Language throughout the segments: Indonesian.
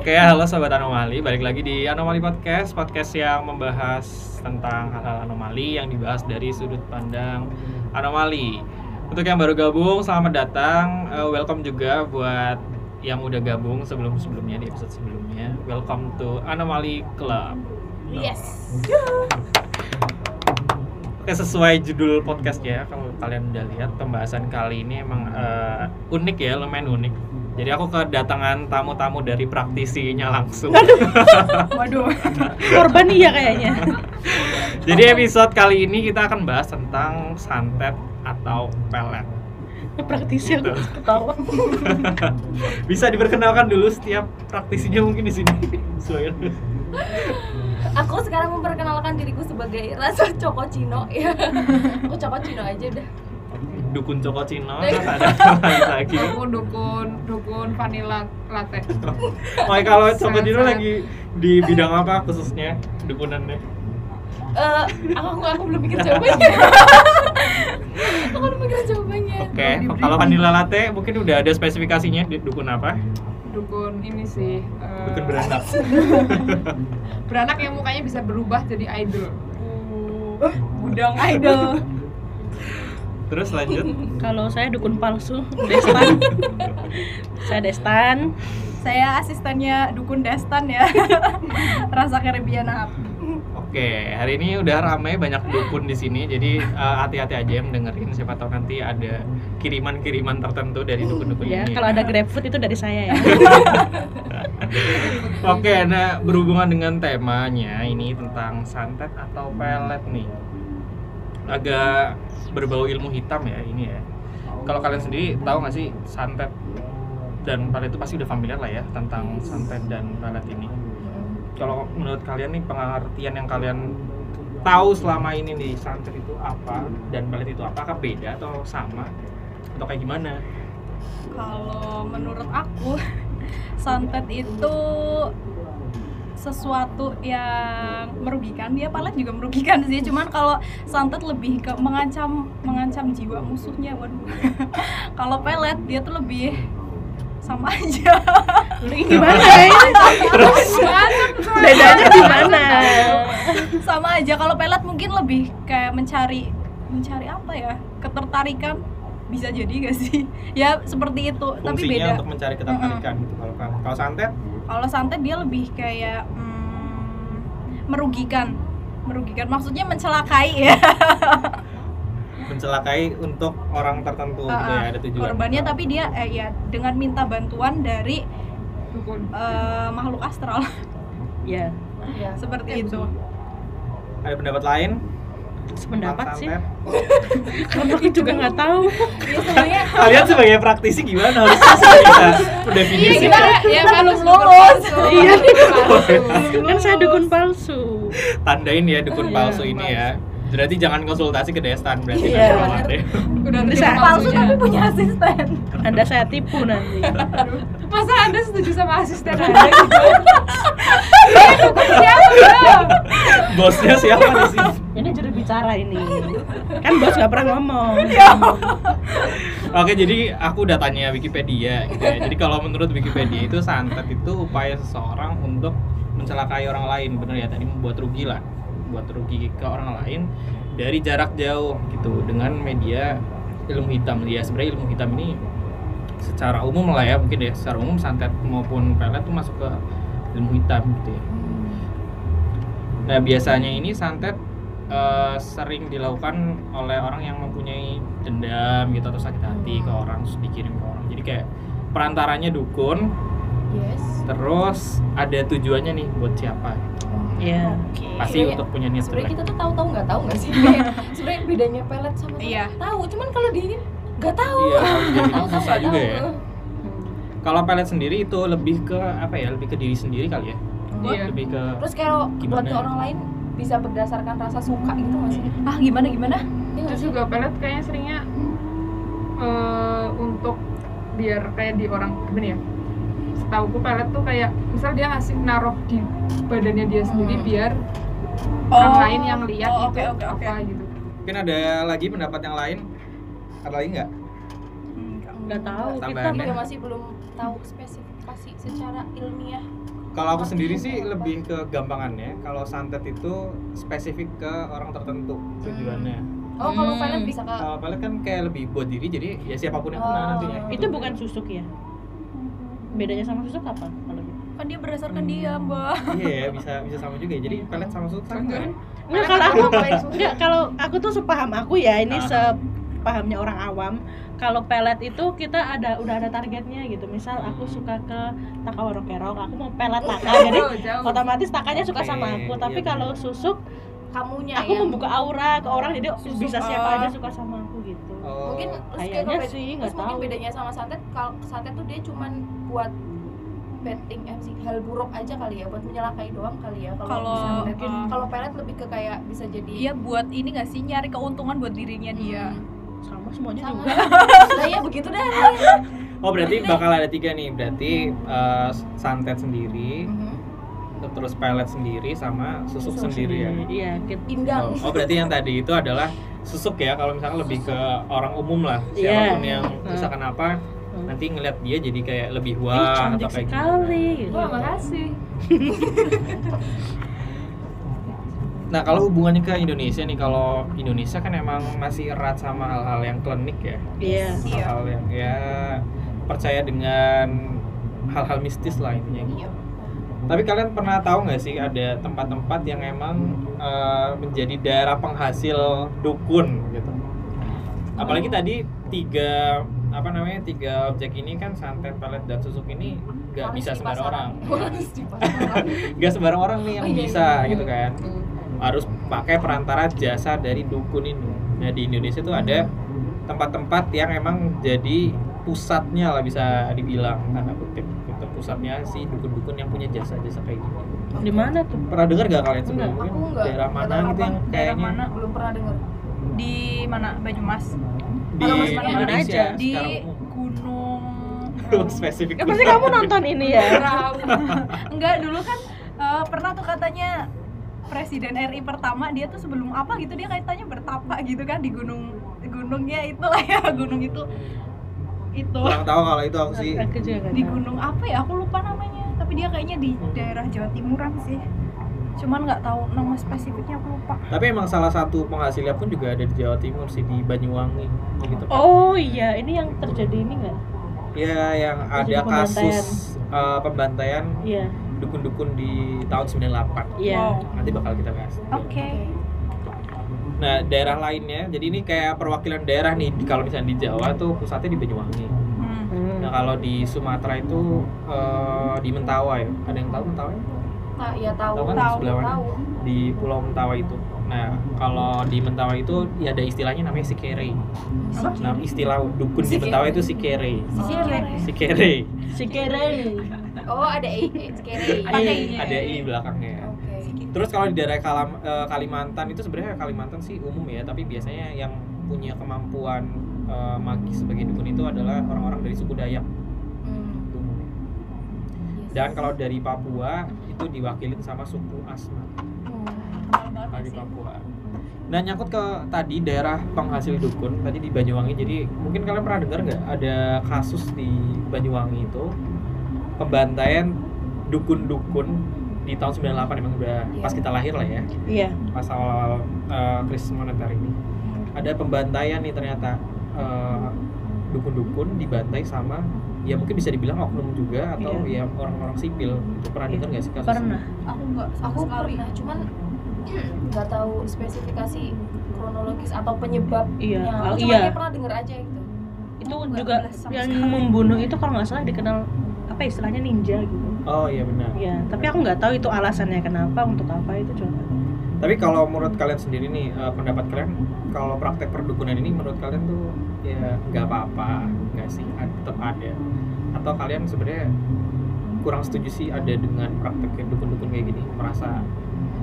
Oke, halo sobat anomali. Balik lagi di Anomali Podcast, podcast yang membahas tentang hal-hal anomali yang dibahas dari sudut pandang anomali. Untuk yang baru gabung, selamat datang. Eh, welcome juga buat yang udah gabung sebelum-sebelumnya di episode sebelumnya. Welcome to Anomali Club. Yes. Oke, sesuai judul podcastnya, kalau kalian udah lihat pembahasan kali ini emang eh, unik ya, lumayan unik. Jadi aku kedatangan tamu-tamu dari praktisinya langsung. Waduh. Korban iya kayaknya. Jadi episode kali ini kita akan bahas tentang santet atau pelet. Praktisi aku ketawa. Bisa diperkenalkan dulu setiap praktisinya mungkin di sini. Aku sekarang memperkenalkan diriku sebagai Rasa Coko Cino ya. Aku Coko Cino aja udah. Dukun Coko Cino ada apa lagi. Aku dukun dukun vanilla latte. Oh, kalau Coko Cino lagi di bidang apa khususnya dukunannya? Eh, aku aku belum pikir jawabannya. aku belum pikir jawabannya. Oke, kalau vanilla latte mungkin udah ada spesifikasinya di dukun apa? Dukun ini sih. eh, Dukun beranak. beranak yang mukanya bisa berubah jadi idol. Gudang idol. Terus lanjut. Kalau saya dukun palsu, Destan. saya Destan. Saya asistennya dukun Destan ya. Rasa Caribbean up. Oke, hari ini udah ramai banyak dukun di sini, jadi eh, hati-hati aja yang dengerin. Siapa tahu nanti ada kiriman-kiriman tertentu dari dukun-dukun Ya, ini. kalau ada GrabFood itu dari saya ya. Oke, nah berhubungan dengan temanya ini tentang santet atau pelet nih. Agak berbau ilmu hitam ya ini ya. Kalau kalian sendiri tahu nggak sih santet dan pelet itu pasti udah familiar lah ya tentang santet dan pelet ini. Kalau menurut kalian nih pengertian yang kalian tahu selama ini nih santet itu apa dan pelet itu apakah beda atau sama atau kayak gimana? Kalau menurut aku santet itu sesuatu yang merugikan. Dia palet juga merugikan sih. Cuman kalau santet lebih ke mengancam mengancam jiwa musuhnya waduh. Kalau pelet dia tuh lebih sama aja. Ini gimana ya? Terus? Bedanya di mana? sama aja. Kalau pelet mungkin lebih kayak mencari mencari apa ya? Ketertarikan. Bisa jadi gak sih? Ya seperti itu. Tapi fungsinya beda. untuk mencari ketertarikan gitu. Kalau kalau santet kalau santet dia lebih kayak hmm, merugikan. Merugikan. Maksudnya mencelakai ya. Mencelakai untuk orang tertentu gitu ya ada tujuan. Korbannya tapi dia eh, ya dengan minta bantuan dari Dukun. eh, makhluk astral. Ya, Ya. seperti itu. ada pendapat lain sependapat sih. Karena aku juga nggak tahu. biasanya kalian sebagai praktisi gimana harus bisa Iya mendefinisikan kita ya Kita harus belum lulus. Iya. Iya. Kan saya dukun palsu. tandain ya dukun Iya, palsu ini ya berarti jangan konsultasi ke Destan berarti Iya. nanti deh. Udah Bisa. palsu tapi punya asisten Anda saya tipu nanti. Masa Anda setuju sama asisten Anda gitu? Ini dukun siapa? bosnya siapa di sini Bicara ini. Kan bos nggak pernah ngomong. Oke, jadi aku udah tanya Wikipedia gitu ya. Jadi kalau menurut Wikipedia itu santet itu upaya seseorang untuk mencelakai orang lain, bener ya tadi membuat rugi lah, buat rugi ke orang lain dari jarak jauh gitu dengan media ilmu hitam. Ya sebenarnya ilmu hitam ini secara umum lah ya, mungkin ya secara umum santet maupun pelet tuh masuk ke ilmu hitam gitu ya. Nah, biasanya ini santet eh, sering dilakukan oleh orang yang mempunyai dendam gitu atau sakit hati ke orang terus dikirim ke orang. Jadi kayak perantaranya dukun, Yes. terus ada tujuannya nih buat siapa. Iya. Pasti Iya, untuk punya niat Sebenarnya kita tuh tahu-tahu nggak tahu nggak sih? Sebenarnya bedanya pelet sama santet Iya. tahu, cuman kalau di ini nggak tahu. Iya, jadi Tahu susah juga tahu. ya. Kalau pelet sendiri itu lebih ke apa ya? Lebih ke diri sendiri kali ya. Iya. Lebih ke Terus kalau buat ke orang lain bisa berdasarkan rasa suka gitu nggak sih? ah gimana gimana Terus sih? juga pelet kayaknya seringnya eh, untuk biar kayak di orang gimana ya? Setahuku pelet tuh kayak misal dia ngasih naruh di badannya dia sendiri Hmm. biar orang Oh, lain yang lihat oh, itu oke, oke, oke. apa gitu. mungkin ada lagi pendapat yang lain? Ada lagi nggak? Hmm, nggak tahu kita juga masih belum tahu spesifikasi secara ilmiah Kalau aku sendiri sih lebih ke gampangannya. Kalau santet itu spesifik ke orang tertentu tujuannya. oh kalau Hmm. pelet bisa ke Kalau pelet kan kayak lebih buat diri, jadi ya siapa pun yang kena Oh. nantinya. itu bukan susuk ya bedanya sama susuk apa kalau gitu kan dia berdasarkan dia mbak Iya ya, bisa bisa sama juga. ya. Jadi pelet sama susuk sama. kan? Enggak kalau aku enggak kalau aku tuh sepaham aku ya ini Ah. Sepahamnya orang awam. Kalau pelet itu kita ada udah ada targetnya gitu. Misal aku suka ke Takawaro Kerok, aku mau pelet taka. Jadi Oh, jauh. otomatis takanya suka sama aku. Tapi iya kalau susuk kamunya aku yang membuka aura ke orang jadi Susuk, bisa siapa aja suka sama aku gitu. Oh, mungkin Kayaknya sih, terus nggak mungkin tahu. bedanya sama santet kalau santet tuh dia cuman buat betting eh sih hal buruk aja kali ya buat menyelakai doang kali ya kalau Kalau, uh, kalau pelet lebih ke kayak bisa jadi dia buat ini gak sih nyari keuntungan buat dirinya dia Sama semuanya sama juga. lah ya begitu dah Oh berarti bakal ada tiga nih. Berarti eh, santet sendiri, Mhm. terus pelet sendiri, sama susuk sendiri ya. Iya, kita indang Oh, oh, berarti yang tadi itu adalah susuk ya. Kalau misalnya lebih ke orang umum lah, Iya. siapa pun yang Hmm. misalkan apa, Hmm. nanti ngeliat dia jadi kayak lebih Ih, wah cantik atau kayak sekali gitu. Wah, makasih. Nah kalau hubungannya ke Indonesia nih, kalau Indonesia kan emang masih erat sama hal-hal yang klinik ya, Iya. Iya. hal-hal yang ya percaya dengan hal-hal mistis lah intinya. gitu. Iya. Tapi kalian pernah tahu nggak sih ada tempat-tempat yang emang eh, menjadi daerah penghasil dukun gitu? Apalagi tadi tiga apa namanya tiga objek ini kan santet, pelet dan susuk ini nggak bisa sembarang orang, nggak sembarang orang nih yang Oh, iya, bisa iya. gitu kan. Harus pakai perantara jasa dari dukun ini. Nah di Indonesia tuh ada tempat-tempat yang emang jadi pusatnya lah bisa dibilang tanda kutip gitu pusatnya si dukun-dukun yang punya jasa-jasa kayak gini. Di mana tuh? Pernah dengar gak kalian sebelumnya? aku enggak Daerah mana gitu apa. yang Daerah kayaknya mana? belum pernah dengar di mana Banyumas di Kalau Mas mana Indonesia aja? di gunung Oh, spesifik. Ya pasti kamu nonton ini ya. enggak dulu kan eh, pernah tuh katanya presiden RI pertama dia tuh sebelum apa gitu dia katanya bertapa gitu kan di gunung gunungnya itulah ya gunung itu itu. Kurang tahu kalau itu aku sih. Aku juga nggak di gunung apa ya aku lupa namanya. Tapi dia kayaknya di daerah Jawa Timuran sih. Cuman nggak tahu nama spesifiknya aku lupa. Tapi emang salah satu penghasilnya pun juga ada di Jawa Timur sih di Banyuwangi. Gitu. Oh iya, ini yang terjadi ini enggak? Ya yang ada Terjadi kasus eh, pembantaian. Iya, dukun-dukun di tahun 98. iya. Wow. Nanti bakal kita bahas. oke Nah, daerah lainnya, jadi ini kayak perwakilan daerah nih. di- Kalau misalnya di Jawa tuh pusatnya di Banyuwangi. Hmm. Nah, kalau di Sumatera itu eh, di Mentawai. Ada yang tahu Mentawai? Ta- ya tahu Tahu kan Tahu, sebelah mana? tahu Di Pulau Mentawai itu. Nah, kalau di Mentawai itu ya ada istilahnya namanya sikere. Nah, istilah dukun di Sikere. Mentawai itu sikere. Sikere. Sikere. Si Kere. Oh ada e sekere Ada Iya. i-nya. Ada i belakangnya. oke Terus kalau di daerah Kalam- eh, Kalimantan itu sebenarnya Kalimantan sih umum ya, tapi biasanya yang punya kemampuan eh, magis sebagai dukun itu adalah orang-orang dari suku Dayak Hmm. Dan kalau dari Papua itu diwakilin sama suku Asmat kalau di sih. Papua. Nah nyangkut ke tadi daerah penghasil dukun tadi di Banyuwangi. Jadi mungkin kalian pernah dengar nggak ada kasus di Banyuwangi itu pembantaian dukun-dukun di tahun 98 emang udah Iya. pas kita lahir lah ya. Iya. pas awal uh, krisis moneter ini ada pembantaian nih ternyata uh, dukun-dukun dibantai sama ya mungkin bisa dibilang oknum juga atau ya orang-orang sipil itu pernah Iya. dengar nggak sih kasus Pernah. aku nggak sama aku sekali pernah cuman nggak tahu spesifikasi kronologis atau penyebabnya Iya. aku Oh, cuma iya. pernah denger aja gitu Itu Nggak juga yang sekali. membunuh itu kalau nggak salah dikenal apa istilahnya ninja gitu. oh iya benar Iya, tapi aku nggak tahu itu alasannya kenapa untuk apa itu coba. tapi kalau menurut kalian sendiri nih uh, pendapat kalian kalau praktek perdukunan ini menurut kalian tuh ya nggak apa-apa nggak sih tetap ada atau kalian sebenarnya kurang setuju sih ada dengan praktek dukun-dukun kayak gini merasa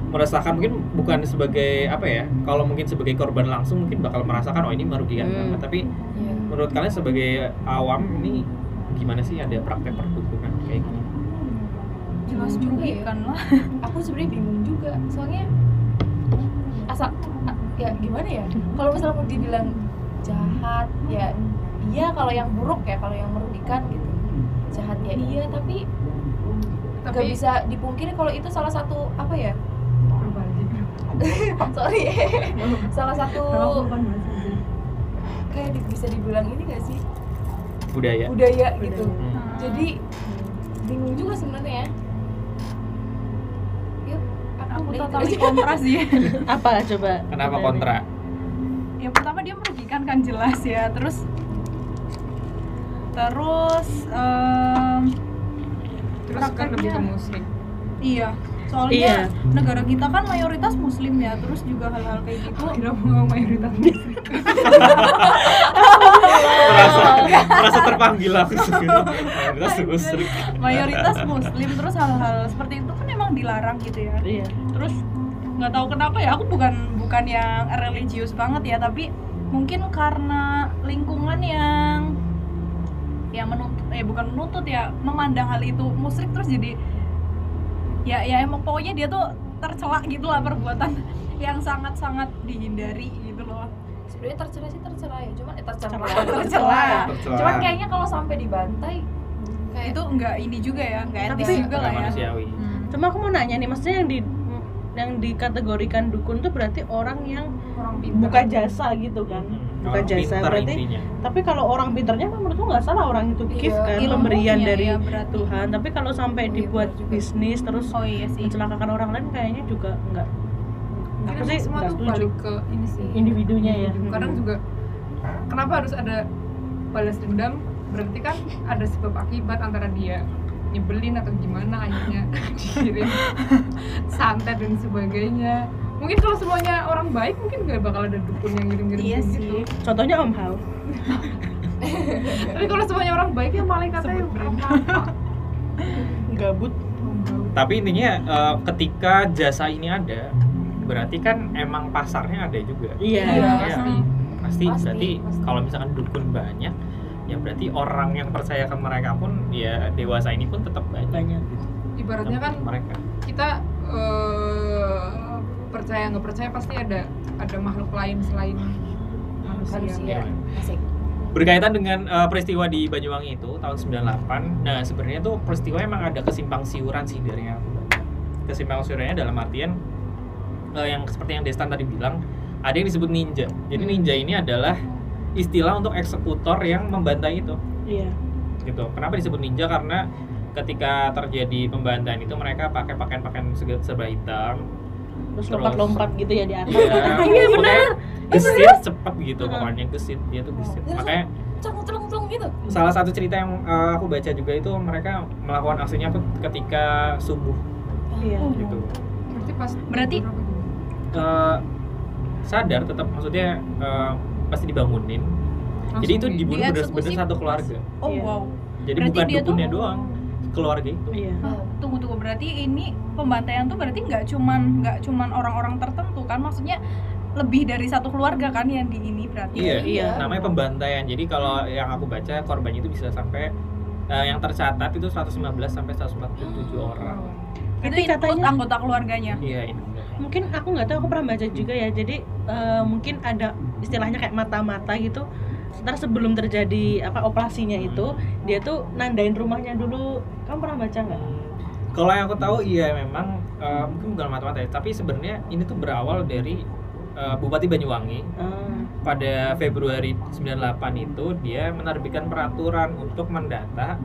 merasakan mungkin bukan sebagai apa ya kalau mungkin sebagai korban langsung mungkin bakal merasakan oh ini merugikan Hmm. banget tapi Iya. menurut kalian sebagai awam ini gimana sih ada praktek gini Bingung juga ya. merugikan lah. Aku sebenarnya bingung juga. Soalnya asal ya gimana ya? Kalau misalnya mau dibilang jahat ya iya. Kalau yang buruk ya kalau yang merugikan gitu. Jahat ya iya tapi nggak tapi bisa dipungkiri kalau itu salah satu apa ya? Sorry. Salah satu kayak di- bisa dibilang ini gak sih? Budaya. Budaya gitu. Hmm. jadi bingung juga sebenarnya deh, totally kontra sih. Apa coba? Kenapa Dari- kontra? Ya pertama dia merugikan kan jelas ya. Terus terus em, terus kan lebih ke musik iya soalnya Iya. negara kita kan mayoritas muslim ya. Terus juga hal-hal kayak gitu. Kira mau mayoritas musik merasa merasa terpanggil langsung. Mayoritas musrik mayoritas muslim terus hal-hal seperti itu kan emang dilarang gitu ya. Iya. Terus nggak tahu kenapa ya aku bukan bukan yang religius banget ya tapi mungkin karena lingkungan yang yang menuntut eh bukan menuntut ya memandang hal itu musrik terus jadi ya ya emang pokoknya dia tuh tercela gitu lah perbuatan yang sangat-sangat dihindari sebenarnya tercela sih tercela ya cuman eh, tercela Tercela. cuman kayaknya kalau sampai dibantai kayak itu enggak ini juga ya enggak Tapi etis juga lah ya. manusiawi. Cuma aku mau nanya nih maksudnya yang di yang dikategorikan dukun tuh berarti orang yang orang pintar. buka jasa gitu kan? Hmm, buka orang jasa pinter berarti intinya. tapi kalau orang pinternya kan menurutku nggak salah orang itu gift Iya, kan pemberian dari ya berarti. Tuhan. Tapi kalau sampai iya, dibuat juga. bisnis terus oh iya sih. mencelakakan orang lain kayaknya juga nggak Sih semua tuh setuju. balik ke ini sih. Individunya ya. kadang juga kenapa harus ada balas dendam? Berarti kan ada sebab akibat antara dia nyebelin atau gimana akhirnya dikirim santet dan sebagainya. Mungkin kalau semuanya orang baik mungkin gak bakal ada dukun yang ngirim-ngirim iya kayak sih. gitu. Contohnya Om Hao tapi kalau semuanya orang baik ya malaikatnya apa gabut. Tapi intinya eh, ketika jasa ini ada berarti kan emang pasarnya ada juga. Iya Iya. pasti pasti, Pasti, berarti pasti. kalau misalkan dukun banyak ya berarti orang yang percaya ke mereka pun ya dewasa ini pun tetap banyak, banyak ibaratnya kan mereka. kita eh, percaya nggak percaya pasti ada ada makhluk lain selain manusia, manusia. Asik. Berkaitan dengan eh, peristiwa di Banyuwangi itu tahun 98 nah sebenarnya tuh peristiwa emang ada kesimpang siuran sih dari yang aku baca. Kesimpang siurannya dalam artian yang seperti yang Destan tadi bilang ada yang disebut ninja jadi Hmm. ninja ini adalah istilah untuk eksekutor yang membantai itu iya gitu. Kenapa disebut ninja? Karena ketika terjadi pembantaian itu mereka pakai pakaian-pakaian serba hitam. terus lompat-lompat gitu ya di atas Iya, iya benar Gesit cepet gitu Heeh. pokoknya gesit dia tuh gesit. Terus- Makanya gitu salah satu cerita yang uh, aku baca juga itu mereka melakukan aksinya ke- ketika subuh iya Oh. gitu. berarti pas Berarti-? Uh, sadar tetap maksudnya uh, pasti dibangunin. Langsung Jadi itu di- dibunuh bener-bener satu keluarga. oh Iya. wow Jadi Berarti bukan dia tuh- dukunnya doang, keluarga itu. iya Hah, tunggu tunggu berarti ini pembantaian tuh berarti nggak cuman nggak cuman orang-orang tertentu kan maksudnya lebih dari satu keluarga kan yang di ini berarti Iya, Iya. namanya pembantaian. Jadi kalau yang aku baca korbannya itu bisa sampai eh, yang tercatat itu 115 sampai 147 orang. itu ikut katanya- anggota keluarganya Iya ini. Mungkin aku nggak tahu aku pernah baca juga ya. Jadi eh, mungkin ada istilahnya kayak mata-mata gitu. Ntar sebelum terjadi apa operasinya itu dia tuh nandain rumahnya dulu. Kamu pernah baca nggak? Kalau yang aku tahu iya memang eh, mungkin bukan mata-mata ya, tapi sebenarnya ini tuh berawal dari eh, Bupati Banyuwangi. Ah, pada Februari 98 itu dia menerbitkan peraturan untuk mendata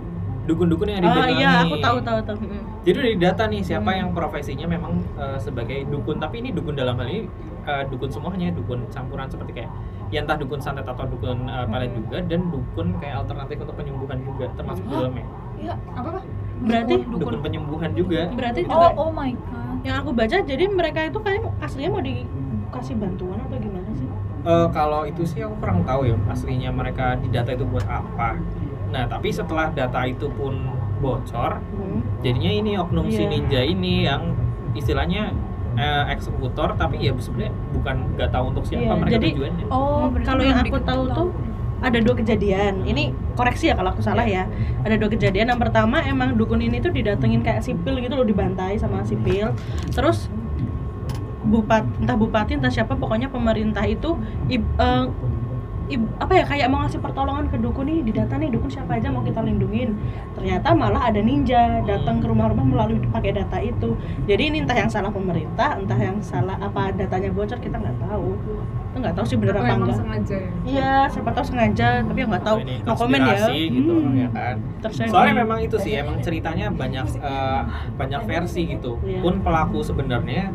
dukun-dukun yang ada di oh Banyuwangi. iya aku tahu tahu tahu Mm. Jadi udah didata nih siapa Hmm. yang profesinya memang eh, sebagai dukun, tapi ini dukun dalam hal ini eh, dukun semuanya, dukun campuran seperti kayak ya entah dukun santet atau dukun uh, palet Hmm. juga dan dukun kayak alternatif untuk penyembuhan juga termasuk dalamnya. Iya. apa pak berarti Dukun penyembuhan juga. berarti oh juga oh my god yang aku baca jadi mereka itu kayak aslinya mau dikasih bantuan atau gimana sih Eh, kalau itu sih aku kurang tahu ya aslinya mereka di data itu buat apa. Nah, tapi setelah data itu pun bocor, Hmm. jadinya ini oknum si Iya. ninja ini yang istilahnya eh, eksekutor tapi ya sebenarnya bukan nggak tahu untuk siapa Iya, mereka jadi- tujuannya. oh berarti kalau yang aku tahu tuh ada dua kejadian. Ini koreksi ya kalau aku salah ya. Ada dua kejadian. Yang pertama emang dukun ini tuh didatengin kayak sipil gitu loh dibantai sama sipil. Terus bupat entah bupati entah siapa pokoknya pemerintah itu ib- eh, ib- apa ya kayak mau ngasih pertolongan ke dukun nih di data nih dukun siapa aja mau kita lindungin. Ternyata malah ada ninja datang ke rumah-rumah melalui pakai data itu. Jadi ini entah yang salah pemerintah entah yang salah apa datanya bocor kita nggak tahu. Kita nggak tahu sih bener Atau apa enggak. sengaja ya? Iya siapa tahu sengaja tapi ya nggak tahu. No komen ya. gitu Hmm, ya kan? Soalnya memang itu sih emang ceritanya banyak eh, banyak versi gitu. Iya. pun pelaku sebenarnya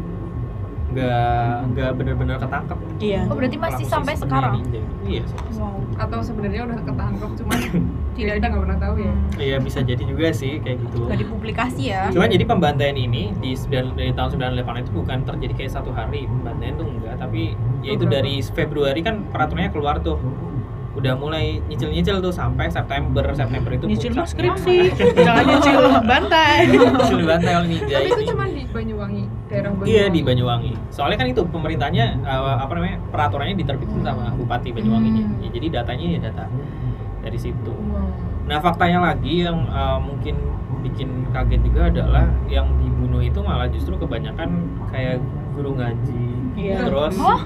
nggak nggak benar-benar ketangkep iya Oh berarti masih Pelaku sampai sekarang? ninja. iya sampai wow atau sebenarnya udah ketangkep cuman tidak kita nggak pernah tahu ya Iya bisa jadi juga sih kayak gitu. nggak dipublikasi ya Cuman jadi pembantaian ini di, 9 dari tahun 98 itu bukan terjadi kayak satu hari pembantaian tuh enggak, tapi ya itu dari Februari kan peraturannya keluar tuh. Udah mulai nyicil-nyicil tuh sampai September. September itu nyicil puncak. skripsi jangan nyicil bantai Nyicil bantai kalau ninja tapi itu cuma di Banyuwangi daerah Banyuwangi Iya di Banyuwangi. Soalnya kan itu pemerintahnya eh, apa namanya peraturannya diterbitkan sama Bupati Banyuwanginya. Hmm. Ya, jadi datanya ya data dari situ. Wow. Nah faktanya lagi yang uh, mungkin bikin kaget juga adalah yang dibunuh itu malah justru kebanyakan kayak guru ngaji, Iya. terus Oh,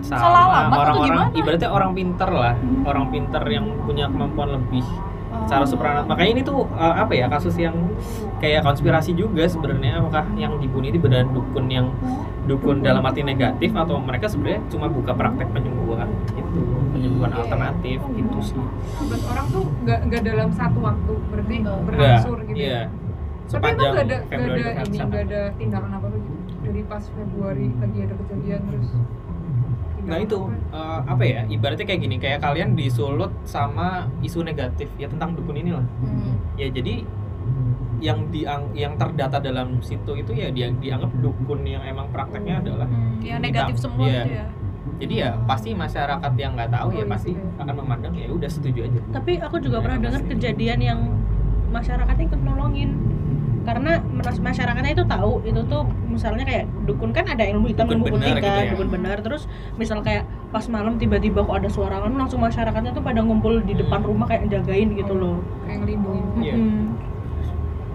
sama salah alamat atau orang-orang gimana? ibaratnya orang pinter lah, orang pinter yang punya kemampuan lebih Oh. secara supranat. Makanya ini tuh uh, apa ya kasus yang kayak konspirasi juga sebenarnya apakah yang dibunuh itu benar dukun yang dukun dalam arti negatif atau mereka sebenarnya cuma buka praktek penyembuhan gitu, penyembuhan Iya. alternatif gitu sih. 11 orang tuh nggak nggak dalam satu waktu berarti berangsur gitu Iya. ya. tapi emang Sepanjang nggak ada nggak Februari ada ini nggak ada tindakan apa apa gitu dari pas Februari lagi ada kejadian terus Nah itu apa? eh, apa ya? Ibaratnya kayak gini, kayak kalian disulut sama isu negatif ya tentang dukun ini lah. Hmm. Ya jadi yang diang yang terdata dalam situ itu ya dia dianggap dukun yang emang prakteknya adalah Hmm, yang negatif hitam. semua gitu ya Jadi ya pasti masyarakat yang nggak tahu ya Oh, iya pasti sih. akan memandang ya udah setuju aja. tapi aku juga Iya, pernah dengar kejadian yang masyarakatnya ikut nolongin karena mas- masyarakatnya itu tahu itu tuh misalnya kayak dukun kan ada ilmu hitam Dukun ilmu benar putih gitu kan ya. dukun benar terus misal kayak pas malam tiba-tiba kok ada suara kan langsung masyarakatnya tuh pada ngumpul di depan rumah kayak jagain gitu loh kayak ngelindungin Iya. Mm.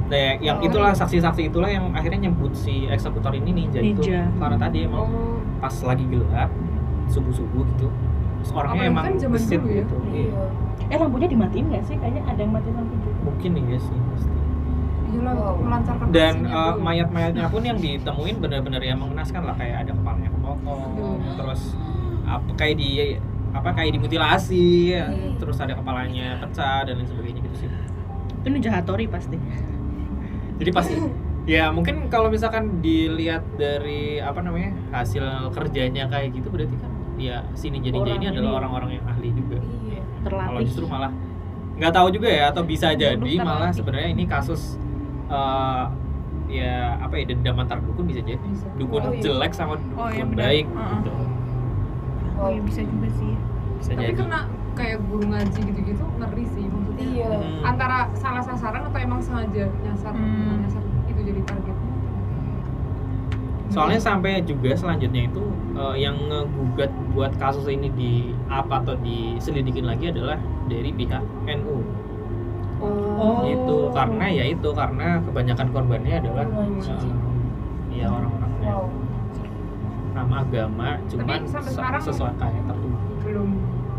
Nah, yang itulah saksi-saksi itulah yang akhirnya nyebut si eksekutor ini ninja, itu Ninja. karena tadi emang oh pas lagi gelap subuh-subuh gitu. Terus orangnya emang kan gesit ya. gitu. Iya. Iya. eh lampunya dimatiin nggak sih kayaknya ada yang matiin lampu juga Mungkin iya sih pasti. iyalah Wow. untuk melancarkan dan uh, mayat-mayatnya pun yang ditemuin benar-benar yang mengenaskan lah kayak ada kepalanya kepotong Hmm. terus apa kayak di apa kayak dimutilasi Hmm. terus ada kepalanya pecah dan lain sebagainya gitu sih. Itu ninja hatori pasti. Jadi pasti. Ya mungkin kalau misalkan dilihat dari apa namanya hasil kerjanya kayak gitu berarti kan ya si ninja ninja Orang ini adalah orang-orang yang ahli juga. Iya. kalau terlatih justru malah nggak tahu juga ya atau bisa jadi malah sebenarnya ini kasus eh, ya apa ya dendam antar dukun bisa jadi Bisa. dukun Oh, iya. jelek sama dukun Oh, iya, baik Heeh. gitu oh iya bisa juga sih bisa tapi jadi kena kayak guru ngaji gitu-gitu ngeri sih maksudnya Iya. Hmm. antara salah sasaran atau emang sengaja nyasar Hmm. nyasar itu jadi targetnya soalnya sampai juga selanjutnya itu eh, yang ngegugat buat kasus ini di apa atau diselidikin lagi adalah dari pihak NU Oh. itu karena ya itu karena kebanyakan korbannya adalah Ngaji. eh, ya orang-orang yang Wow. nama agama cuman sesuatu kayak tertentu belum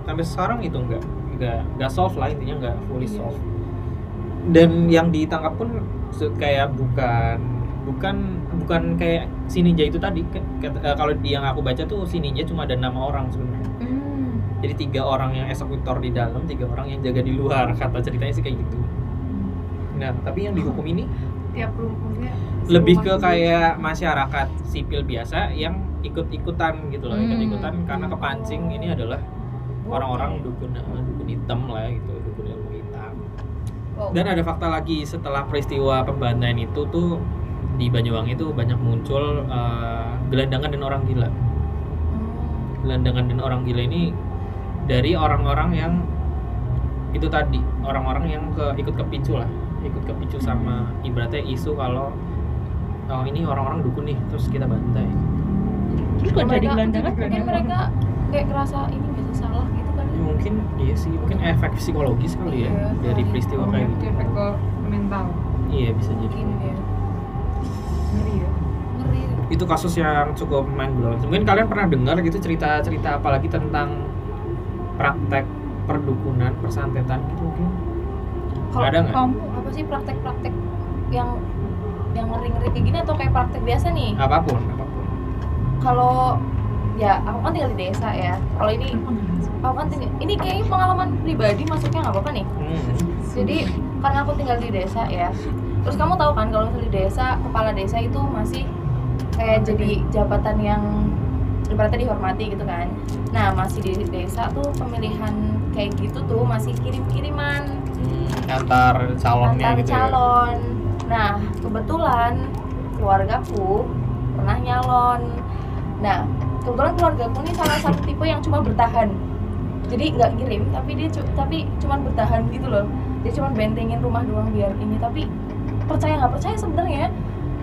sampai sekarang itu enggak enggak enggak solve lah intinya enggak fully Iya. solve dan yang ditangkap pun kayak bukan bukan bukan kayak si ninja itu tadi eh, kalau yang aku baca tuh si ninja cuma ada nama orang sebenarnya Hmm. Jadi tiga orang yang eksekutor di dalam tiga orang yang jaga di luar. Kata ceritanya sih kayak gitu. Nah tapi yang dihukum ini tiap lebih ke kayak masyarakat sipil biasa yang ikut-ikutan gitu loh Hmm. ikut-ikutan. Karena kepancing ini adalah orang-orang dukun eh, dukun hitam lah ya gitu dukun ilmu hitam. Wow. dan ada fakta lagi setelah peristiwa pembantaian itu tuh di Banyuwangi itu banyak muncul eh, gelandangan dan orang gila. Hmm. gelandangan dan orang gila ini dari orang-orang yang itu tadi orang-orang yang ke ikut kepicu lah ikut kepicu sama ibaratnya isu kalau oh ini orang-orang dukun nih terus kita bantai. Terus kok jadi Mereka- gelandangan mungkin mereka kayak ngerasa ini nggak sih salah gitu kan? Ya, mungkin iya sih mungkin efek psikologis kali ya Iya, dari kali. peristiwa kayak itu gitu efek ke mental. Iya bisa jadi. Mungkin ya ngeri ya. Ngeri. Itu kasus yang cukup mind blowing mungkin kalian pernah dengar gitu cerita-cerita apalagi tentang praktek perdukunan persantetan gitu mungkin Kalau ada nggak kamu apa sih praktek-praktek yang yang ngeri-ngeri kayak gini atau kayak praktek biasa nih? apa pun apa pun Kalau ya aku kan tinggal di desa ya. Kalau ini aku kan tinggal ini kayaknya pengalaman pribadi masuknya nggak apa-apa nih. hmm. Jadi karena aku tinggal di desa ya. Terus kamu tahu kan kalau misalnya di desa kepala desa itu masih kayak jadi jabatan yang ibaratnya dihormati gitu kan. Nah masih di desa tuh pemilihan kayak gitu tuh masih kirim-kiriman Hmm, antar calonnya antar gitu ya calon. Nah, kebetulan keluargaku pernah nyalon. Nah, kebetulan keluargaku ini salah satu tipe yang cuma bertahan. Jadi nggak ngirim, tapi dia cu- tapi cuma bertahan gitu loh. Dia cuma bentengin rumah doang biar ini. Tapi percaya nggak percaya sebenarnya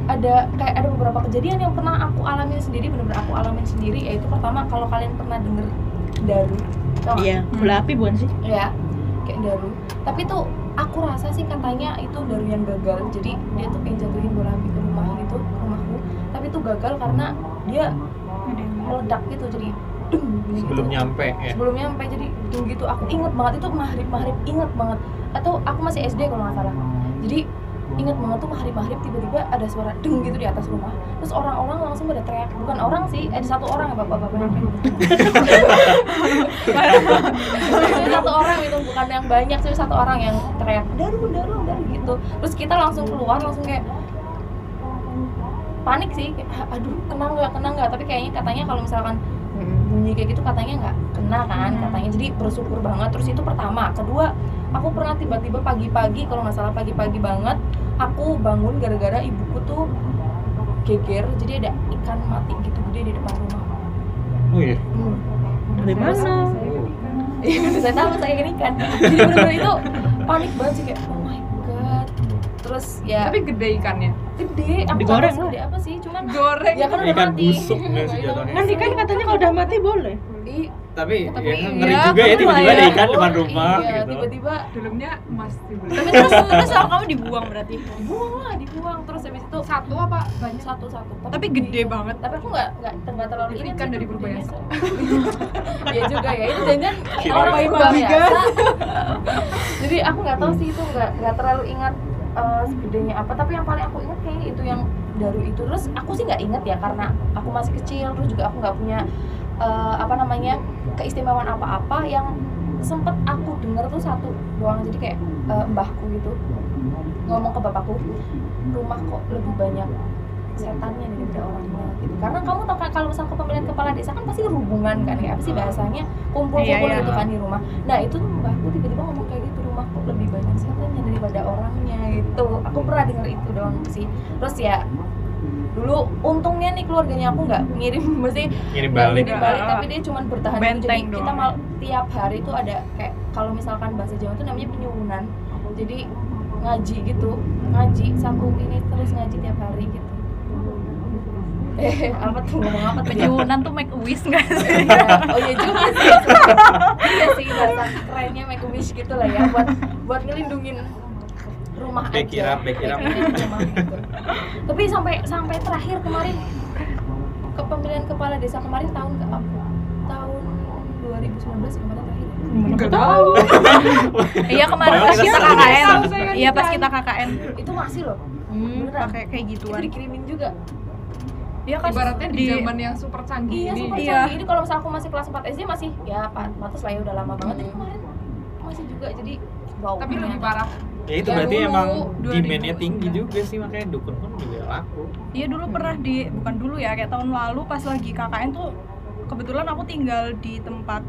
ada kayak ada beberapa kejadian yang pernah aku alamin sendiri, bener-bener aku alamin sendiri. Yaitu pertama kalau kalian pernah denger daru, tau? Iya, bola api bukan sih? ya kayak daru tapi tuh aku rasa sih katanya itu daru yang gagal jadi dia tuh pengen jatuhin bola api ke rumah gitu ke rumahku tapi tuh gagal karena dia meledak gitu jadi gitu. sebelum nyampe ya sebelum nyampe jadi dung gitu aku inget banget itu maghrib maghrib inget banget atau aku masih SD kalau nggak salah jadi inget banget tuh maghrib maghrib tiba-tiba ada suara deng gitu di atas rumah. Terus orang-orang langsung pada teriak. Bukan orang sih ada satu orang ya bapak-bapak Cuma satu orang itu bukan yang banyak sih satu orang yang teriak daru daru daru gitu. Terus kita langsung keluar langsung kayak panik sih kayak, "Ah, aduh kena nggak kena nggak? Tapi kayaknya katanya kalau misalkan bunyi kayak gitu katanya nggak kena kan katanya. Jadi bersyukur banget. Terus itu pertama. Kedua aku pernah tiba-tiba pagi-pagi kalau nggak salah pagi-pagi banget aku bangun gara-gara ibuku tuh geger jadi ada ikan mati gitu gede di depan rumah oh iya hmm. Dari mana? Iya, saya tahu saya ikan ikan. Jadi benar-benar itu panik banget sih kayak oh my god. Terus ya Tapi gede ikannya. gede, aku Digoreng gede apa sih, cuman Goreng. ya kan udah Ikan mati. busuk nggak sih jatuhnya? Kan ikan katanya kalau udah mati boleh. Tapi, Tapi ya, iya, ngeri juga ya tiba-tiba ada lumayan. ikan depan oh, rumah iya, gitu tiba-tiba Dalamnya emas dibeli. tapi terus terus sama kamu dibuang berarti dibuang lah, dibuang terus habis itu Satu apa banyak? satu-satu. tapi gede banget Tapi aku nggak nggak nggak terlalu ingat ikan dari Purbalingga. gedenya. Iya juga ya, itu jangan orang Bayi Purbalingga. Babiga. Jadi aku nggak tahu sih itu nggak nggak terlalu ingat eh, segedenya apa, tapi yang paling aku ingat kayaknya itu yang daru itu. Terus aku sih nggak ingat ya karena aku masih kecil, terus juga aku nggak punya eh, apa namanya keistimewaan apa-apa yang sempet aku denger tuh satu doang. Jadi kayak eh, mbahku gitu ngomong ke bapakku rumah kok lebih banyak setannya daripada orangnya gitu. Karena kamu tau kan kalau misal kepemilikan kepala desa kan pasti hubungan kan kayak apa sih bahasanya kumpul-kumpul Iya, iya. gitu kan di rumah. Nah itu tuh mbahku tiba-tiba ngomong kayak gitu rumah kok lebih banyak setannya daripada orangnya gitu. Aku pernah denger itu doang sih. Terus ya dulu untungnya nih keluarganya aku nggak ngirim mesti ngirim balik. ngirim balik tapi dia cuma bertahan. Benteng jadi kita doang. mal tiap hari itu ada kayak kalau misalkan bahasa Jawa itu namanya penyuwunan. Jadi ngaji gitu ngaji satu ini terus ngaji tiap hari gitu. Eh apa tuh? Ngomong apa tuh? Penyuwunan tuh make a wish nggak sih? Oh iya juga sih. Iya sih bahasa kerennya make a wish gitu lah ya buat buat ngelindungin rumah Back aja up, back up. Rumah gitu. tapi sampai sampai terakhir kemarin kepemilikan kepala desa kemarin tahun ke apa tahun 2019 kemarin terakhir Enggak tahu. iya kemarin pas kita KKN saya iya pas kan. kita KKN itu masih loh hmm, Beneran. pakai kayak itu gituan dikirimin juga iya kan Ibaratnya di zaman yang super canggih iya ini. super Iya. canggih ini kalau misalnya aku masih kelas 4 SD masih ya pak pantas lah ya udah lama banget ini kemarin masih juga jadi wow Tapi lebih parah. Ya itu Ya berarti dulu, emang 2000. demandnya tinggi juga sih makanya dukun pun juga laku Iya dulu pernah di bukan dulu ya kayak tahun lalu pas lagi KKN tuh kebetulan aku tinggal di tempat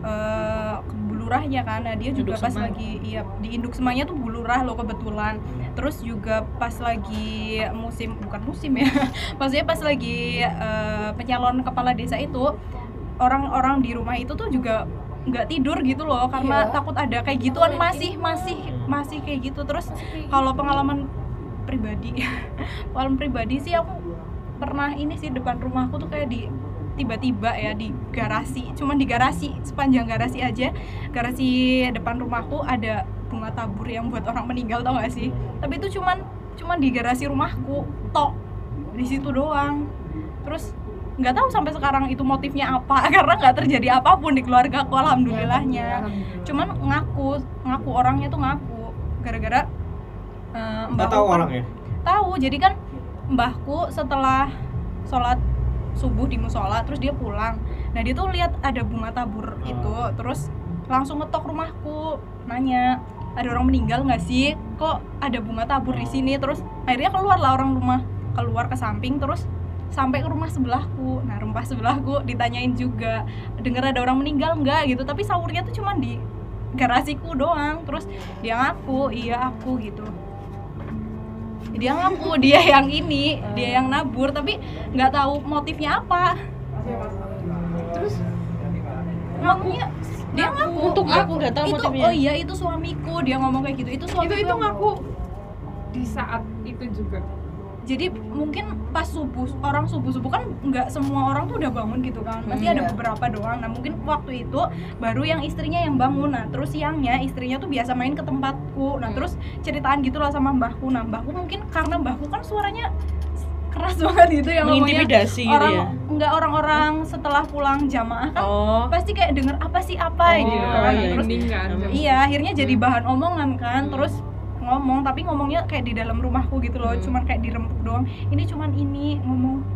eh bulurahnya kan. Nah, dia juga Induk pas Semang. lagi iya di induk semangnya tuh bulurah loh kebetulan. Terus juga pas lagi musim bukan musim ya. Maksudnya pas lagi eh, pencalon kepala desa itu orang-orang di rumah itu tuh juga nggak tidur gitu loh karena Iya. takut ada kayak gituan Oh, masih ini. masih masih kayak gitu. Terus kayak kalau pengalaman pribadi pengalaman pribadi sih aku pernah ini sih depan rumahku tuh kayak di tiba-tiba ya di garasi cuman di garasi sepanjang garasi aja. Garasi depan rumahku ada bunga tabur yang buat orang meninggal tau gak sih? Tapi itu cuman cuman di garasi rumahku tok di situ doang. Terus nggak tahu sampai sekarang itu motifnya apa karena nggak terjadi apa pun di keluarga aku alhamdulillahnya. Alhamdulillah. cuman ngaku ngaku orangnya tuh ngaku. Gara-gara eh, Nggak mbahku tahu kan- orangnya. tahu jadi kan mbahku setelah sholat subuh di musola terus dia pulang. Nah dia tuh lihat ada bunga tabur itu terus langsung ngetok rumahku nanya ada orang meninggal nggak sih? Kok ada bunga tabur di sini? Terus akhirnya keluar lah orang rumah keluar ke samping terus sampai ke rumah sebelahku. Nah rumah sebelahku ditanyain juga dengar ada orang meninggal nggak? Gitu. Tapi sahurnya tuh cuman di garasiku doang. Terus dia ngaku iya aku gitu. Dia ngaku dia yang ini dia yang nabur tapi nggak tahu motifnya apa. Terus ngakunya dia ngaku. Untuk aku nggak tahu itu motifnya. oh iya itu suamiku. Dia ngomong kayak gitu. Itu suamiku itu itu ngaku. Di saat itu juga jadi mungkin pas subuh orang subuh subuh kan nggak semua orang tuh udah bangun gitu kan. Pasti Hmm, ada iya. beberapa doang. Nah mungkin waktu itu baru yang istrinya yang bangun. Nah terus siangnya istrinya tuh biasa main ke tempatku. Nah Hmm. terus ceritaan gitu lah sama mbahku. Nah mbahku mungkin karena mbahku kan suaranya keras banget gitu yang mengintimidasi gitu orang ya? nggak orang-orang setelah pulang jamaah kan oh. pasti kayak denger apa sih apa? Oh, gitu iya, kan. iya. terus kan Hmm. iya akhirnya jadi bahan omongan kan. Hmm. terus ngomong tapi ngomongnya kayak di dalam rumahku gitu loh Hmm. cuman kayak dirempuk doang ini cuman ini ngomong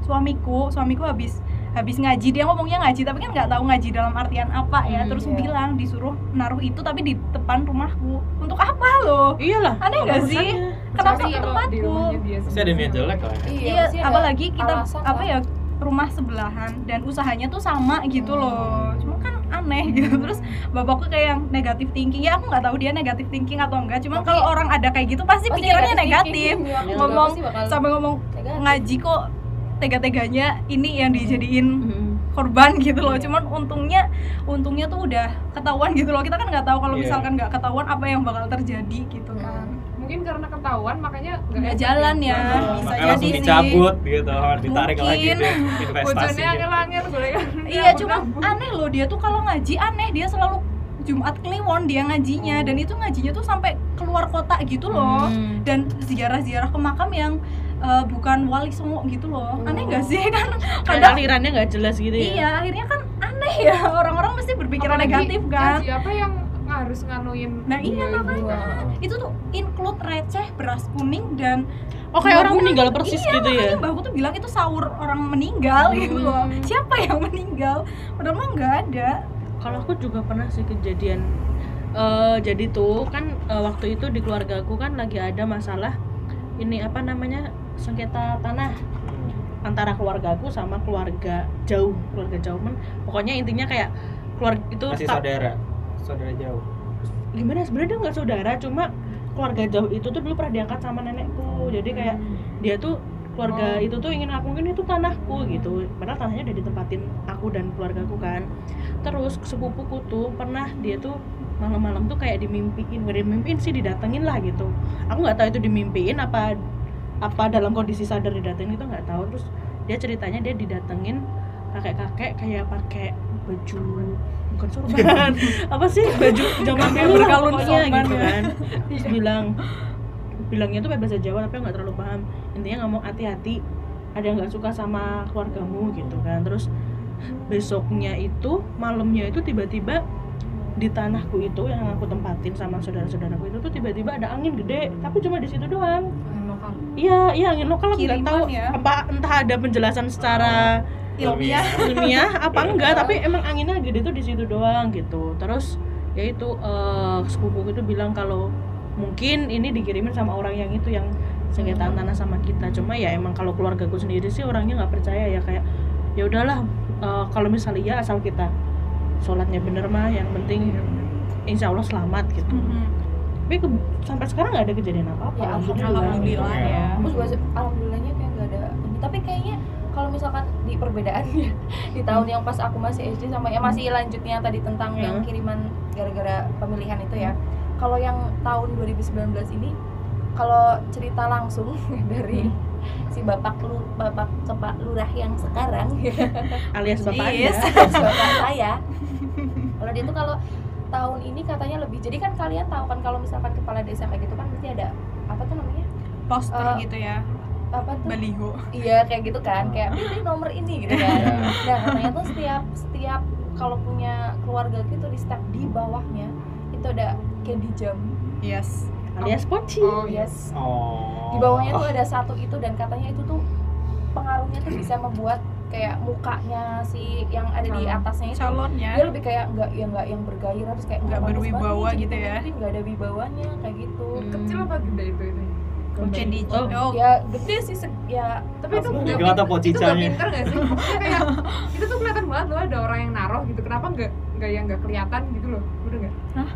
suamiku suamiku habis habis ngaji dia ngomongnya ngaji tapi kan nggak tahu ngaji dalam artian apa ya Hmm, terus iya. bilang disuruh naruh itu tapi di depan rumahku untuk apa loh iyalah Aneh nggak sih? kenapa di tempatku Pasti ada niat jelek lah. ya. iya, iya apalagi kita alasan apa ya rumah sebelahan dan usahanya tuh sama gitu loh cuma kan aneh gitu. Terus bapakku kayak yang negatif thinking. Ya aku nggak tahu dia negatif thinking atau enggak. Cuma kalau orang ada kayak gitu pasti, Pasti pikirannya negatif. Juga ngomong sampai ngomong negatif. ngaji kok tega-teganya ini yang dijadiin. Hmm. Korban gitu loh Iya. cuman untungnya untungnya tuh udah ketahuan gitu loh kita kan nggak tahu kalau Iya. misalkan nggak ketahuan apa yang bakal terjadi gitu Hmm. kan mungkin karena ketahuan makanya nggak jalan ya Betul. bisa jadi langsung sih dicabut gitu, ditarik lagi Mungkin. deh bojone investasinya. angel-angel boleh kan Iya, cuma aneh loh dia tuh kalau ngaji aneh dia selalu Jumat Kliwon dia ngajinya dan itu ngajinya tuh sampai keluar kota gitu loh Hmm. dan ziarah-ziarah ke makam yang eh, bukan wali songo gitu loh. Aneh gak sih? Kan kadang alirannya nggak jelas gitu ya? Iya akhirnya kan aneh ya. Orang-orang mesti berpikiran Apalagi negatif kan. ngaji apa yang harus nganuin Nah, iya, ibu. itu tuh include receh beras kuning dan oh kayak orang meninggal persis iya, gitu ya? makanya mbahku tuh bilang itu sahur orang meninggal gitu loh. Hmm. siapa yang meninggal? Padahal mah nggak ada. Kalau aku juga pernah sih kejadian eh, jadi tuh kan eh, waktu itu di keluarga aku kan lagi ada masalah ini apa namanya sengketa tanah antara keluarga aku sama keluarga jauh keluarga jauh men. Pokoknya intinya kayak keluarga itu Masih saudara, saudara jauh. gimana? Sebenarnya nggak saudara cuma keluarga jauh itu tuh dulu pernah diangkat sama nenekku. Jadi kayak dia tuh keluarga Oh. itu tuh ingin aku mungkin itu tanahku gitu. Padahal tanahnya udah ditempatin aku dan keluarga aku kan. Terus sepupuku tuh pernah dia tuh malam-malam tuh kayak dimimpiin gak dimimpiin sih didatengin lah gitu. Aku nggak tahu itu dimimpiin apa apa dalam kondisi sadar didatengin itu nggak tahu. Terus dia ceritanya dia didatengin kakek-kakek kayak pakai baju bukan sorban. Apa sih? Baju zaman dulu lah berkalung gitu ya. kan. Terus bilang bilangnya tuh bahasa Jawa tapi nggak terlalu paham. Intinya ngomong hati-hati ada yang nggak suka sama keluargamu gitu kan. Terus besoknya itu malamnya itu tiba-tiba di tanahku itu yang aku tempatin sama saudara-saudaraku itu tuh tiba-tiba ada angin gede. Tapi cuma di situ doang lokal iya iya angin lokal aku nggak tahu ya? apa entah ada penjelasan secara ilmiah. ilmiah apa enggak tapi emang anginnya gede tuh di situ doang gitu. Terus ya itu eh, sepupu itu bilang kalau mungkin ini dikirimin sama orang yang itu yang sengketaan tanah sama kita. Cuma ya emang kalau keluargaku sendiri sih orangnya nggak percaya ya kayak ya udahlah eh, kalau misalnya ya asal kita sholatnya bener mah yang penting insya Allah selamat gitu. Mhm. Tapi ke- sampai sekarang nggak ada kejadian apa apa Ya, alhamdulillah ya. Aku juga se- alhamdulillahnya kayak nggak ada ini. Tapi kayaknya kalau misalkan di perbedaannya di tahun yang pas aku masih SD sama yang masih lanjutnya tadi tentang yang Hmm. kiriman gara-gara pemilihan itu ya. Kalau yang tahun 2019 ini kalau cerita langsung dari si bapak lu bapak kepak lurah yang sekarang alias bapak Yes. bapak saya. Kalau dia tuh kalau tahun ini katanya lebih. Jadi kan kalian tahu kan kalau misalkan kepala desa kayak gitu kan pasti ada apa tuh namanya? Poster Eh, gitu ya. apa tuh? Baliho. Iya kayak gitu kan. Kayak pilih nomor ini gitu kan. Iya. nah katanya tuh setiap setiap kalau punya keluarga gitu di step di bawahnya itu ada candy jam. Yes. Alias poci oh iya yes. Oh. di bawahnya tuh ada satu itu dan katanya itu tuh pengaruhnya tuh bisa membuat kayak mukanya si yang ada di atasnya itu calonnya. dia lebih kayak nggak ya nggak yang bergairah terus kayak Nggak berwibawa banget, gitu ya. nggak ada wibawanya kayak gitu. Hmm. kecil apa gede itu ini? Candy Oh. oh. Ya gede sih se- ya tapi itu Apa? nggak Gimana pin- itu nggak pocicanya? pinter nggak sih? Kayak itu tuh kelihatan banget loh ada orang yang naruh gitu. Kenapa nggak nggak yang nggak kelihatan gitu loh? Udah nggak? Hah?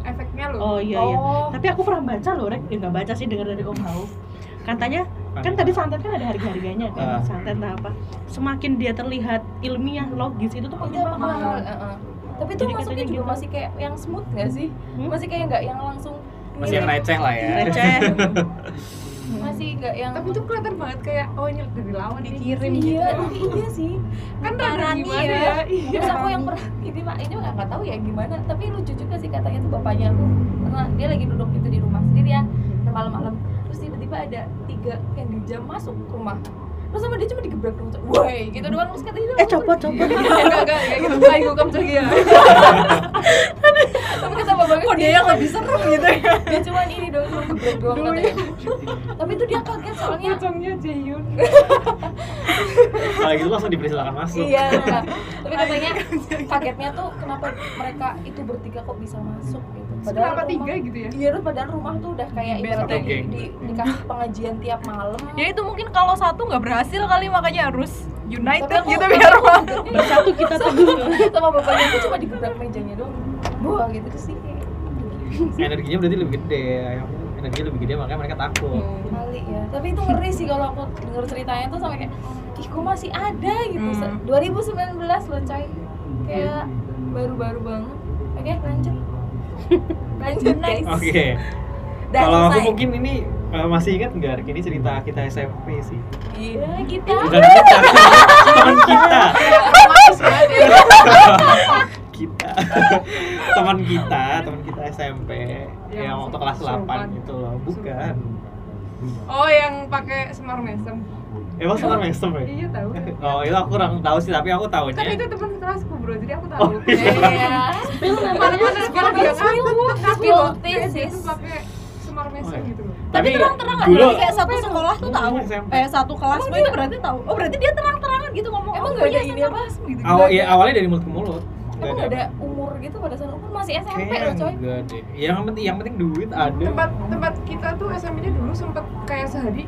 efeknya loh. Oh iya iya. Oh. Tapi aku pernah baca loh rek. Ya nggak baca sih dengar dari om Hau katanya kan tadi santet kan ada harga-harganya Ah. kan santet nah apa semakin dia terlihat ilmiah logis itu tuh makin iya mahal mahal heeh. tapi itu masuknya juga gitu. masih kayak yang smooth nggak sih Hmm? masih kayak nggak yang langsung Masih yang receh lah ya. receh masih nggak yang tapi itu kelihatan banget kayak oh ini dari lawan dikirim iya gitu iya sih kan rada gimana ya. ya iya terus aku yang pernah ini mah ini nggak tahu ya gimana tapi lucu juga sih katanya tuh bapaknya aku karena dia lagi duduk gitu di rumah sendirian malam-malam terus tiba-tiba ada tiga candy jam masuk rumah. Terus sama dia cuma digebrak dong woi gitu doang. Terus katanya eh copot copot. Enggak enggak gitu. Baik hukum ceria tapi kata bapaknya kok dia yang lebih serem gitu ya? Dia cuma ini doang cuma gebrak doang katanya. Tapi itu dia kaget soalnya pocongnya Jaehyun Kalau gitu langsung dipersilakan masuk. iya. Tapi katanya kagetnya tuh kenapa mereka itu bertiga kok bisa masuk gitu kenapa rumah- tiga gitu ya Iya, terus padahal rumah tuh udah kayak ibaratnya di, di, dikasih pengajian tiap malam. ya itu mungkin kalau satu nggak berhasil kali makanya harus united Tapi gitu biar rumah bersatu kita teguh sama bapaknya itu cuma digebrak mejanya doang. Buah gitu terus sih kayak Energinya berarti lebih gede. Energinya lebih gede makanya mereka takut. kali ya. Tapi itu ngeri sih kalau aku denger ceritanya tuh sampai kayak ih kok masih ada gitu. Hmm. 2019 loh coy. Kayak baru-baru banget. Oke, lanjut. Lanjut. Oke. Dah Kalau aku mungkin ini eh, masih ingat nggak? Ini cerita kita SMP sih. Iya, kita. Bukan kita, teman kita. kita teman kita teman kita SMP Yang yang waktu kelas surupan. 8 gitu loh bukan oh yang pakai semar mesem emang sama mesem ya? Iya tahu. Oh itu aku kurang tahu sih tapi aku kan tahunya itu teman kelasku bro jadi aku tahu. Oh, Iya. mana-mana sekarang dia ngaku tapi Spill is- tuh pakai semar mesem gitu loh. Tapi terang-terangan dulu kayak satu sekolah tuh tahu. Eh satu kelas itu berarti tahu. Oh berarti dia terang-terangan gitu ngomong. Emang oh, nggak ada sama apa? gitu? Awal ya awalnya dari mulut ke mulut Emang gak ada umur gitu pada saat umur? Masih SMP loh coy. enggak deh. Yang penting yang penting duit ada. Tempat tempat kita tuh SMP-nya dulu sempet kayak sehari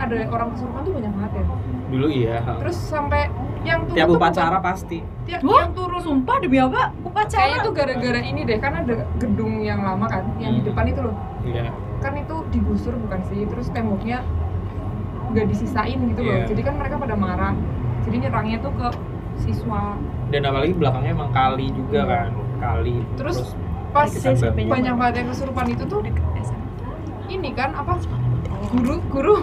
ada orang kesurupan tuh banyak banget ya? Dulu iya. Terus sampai yang turun tiap tuh upacara bukan- pasti. Tiap Wah, yang turun. sumpah demi apa? Upacara. Kayaknya tuh gara-gara ini deh kan ada gedung yang lama kan yang di Hmm. depan itu loh. Iya. Kan itu digusur bukan sih terus temboknya nggak disisain gitu loh. Iya. jadi kan mereka pada marah. Jadi nyerangnya tuh ke siswa. Dan apalagi belakangnya emang kali juga kan kali. Terus pas Deket SMP-nya. banyak banget yang kesurupan itu tuh ini kan apa guru guru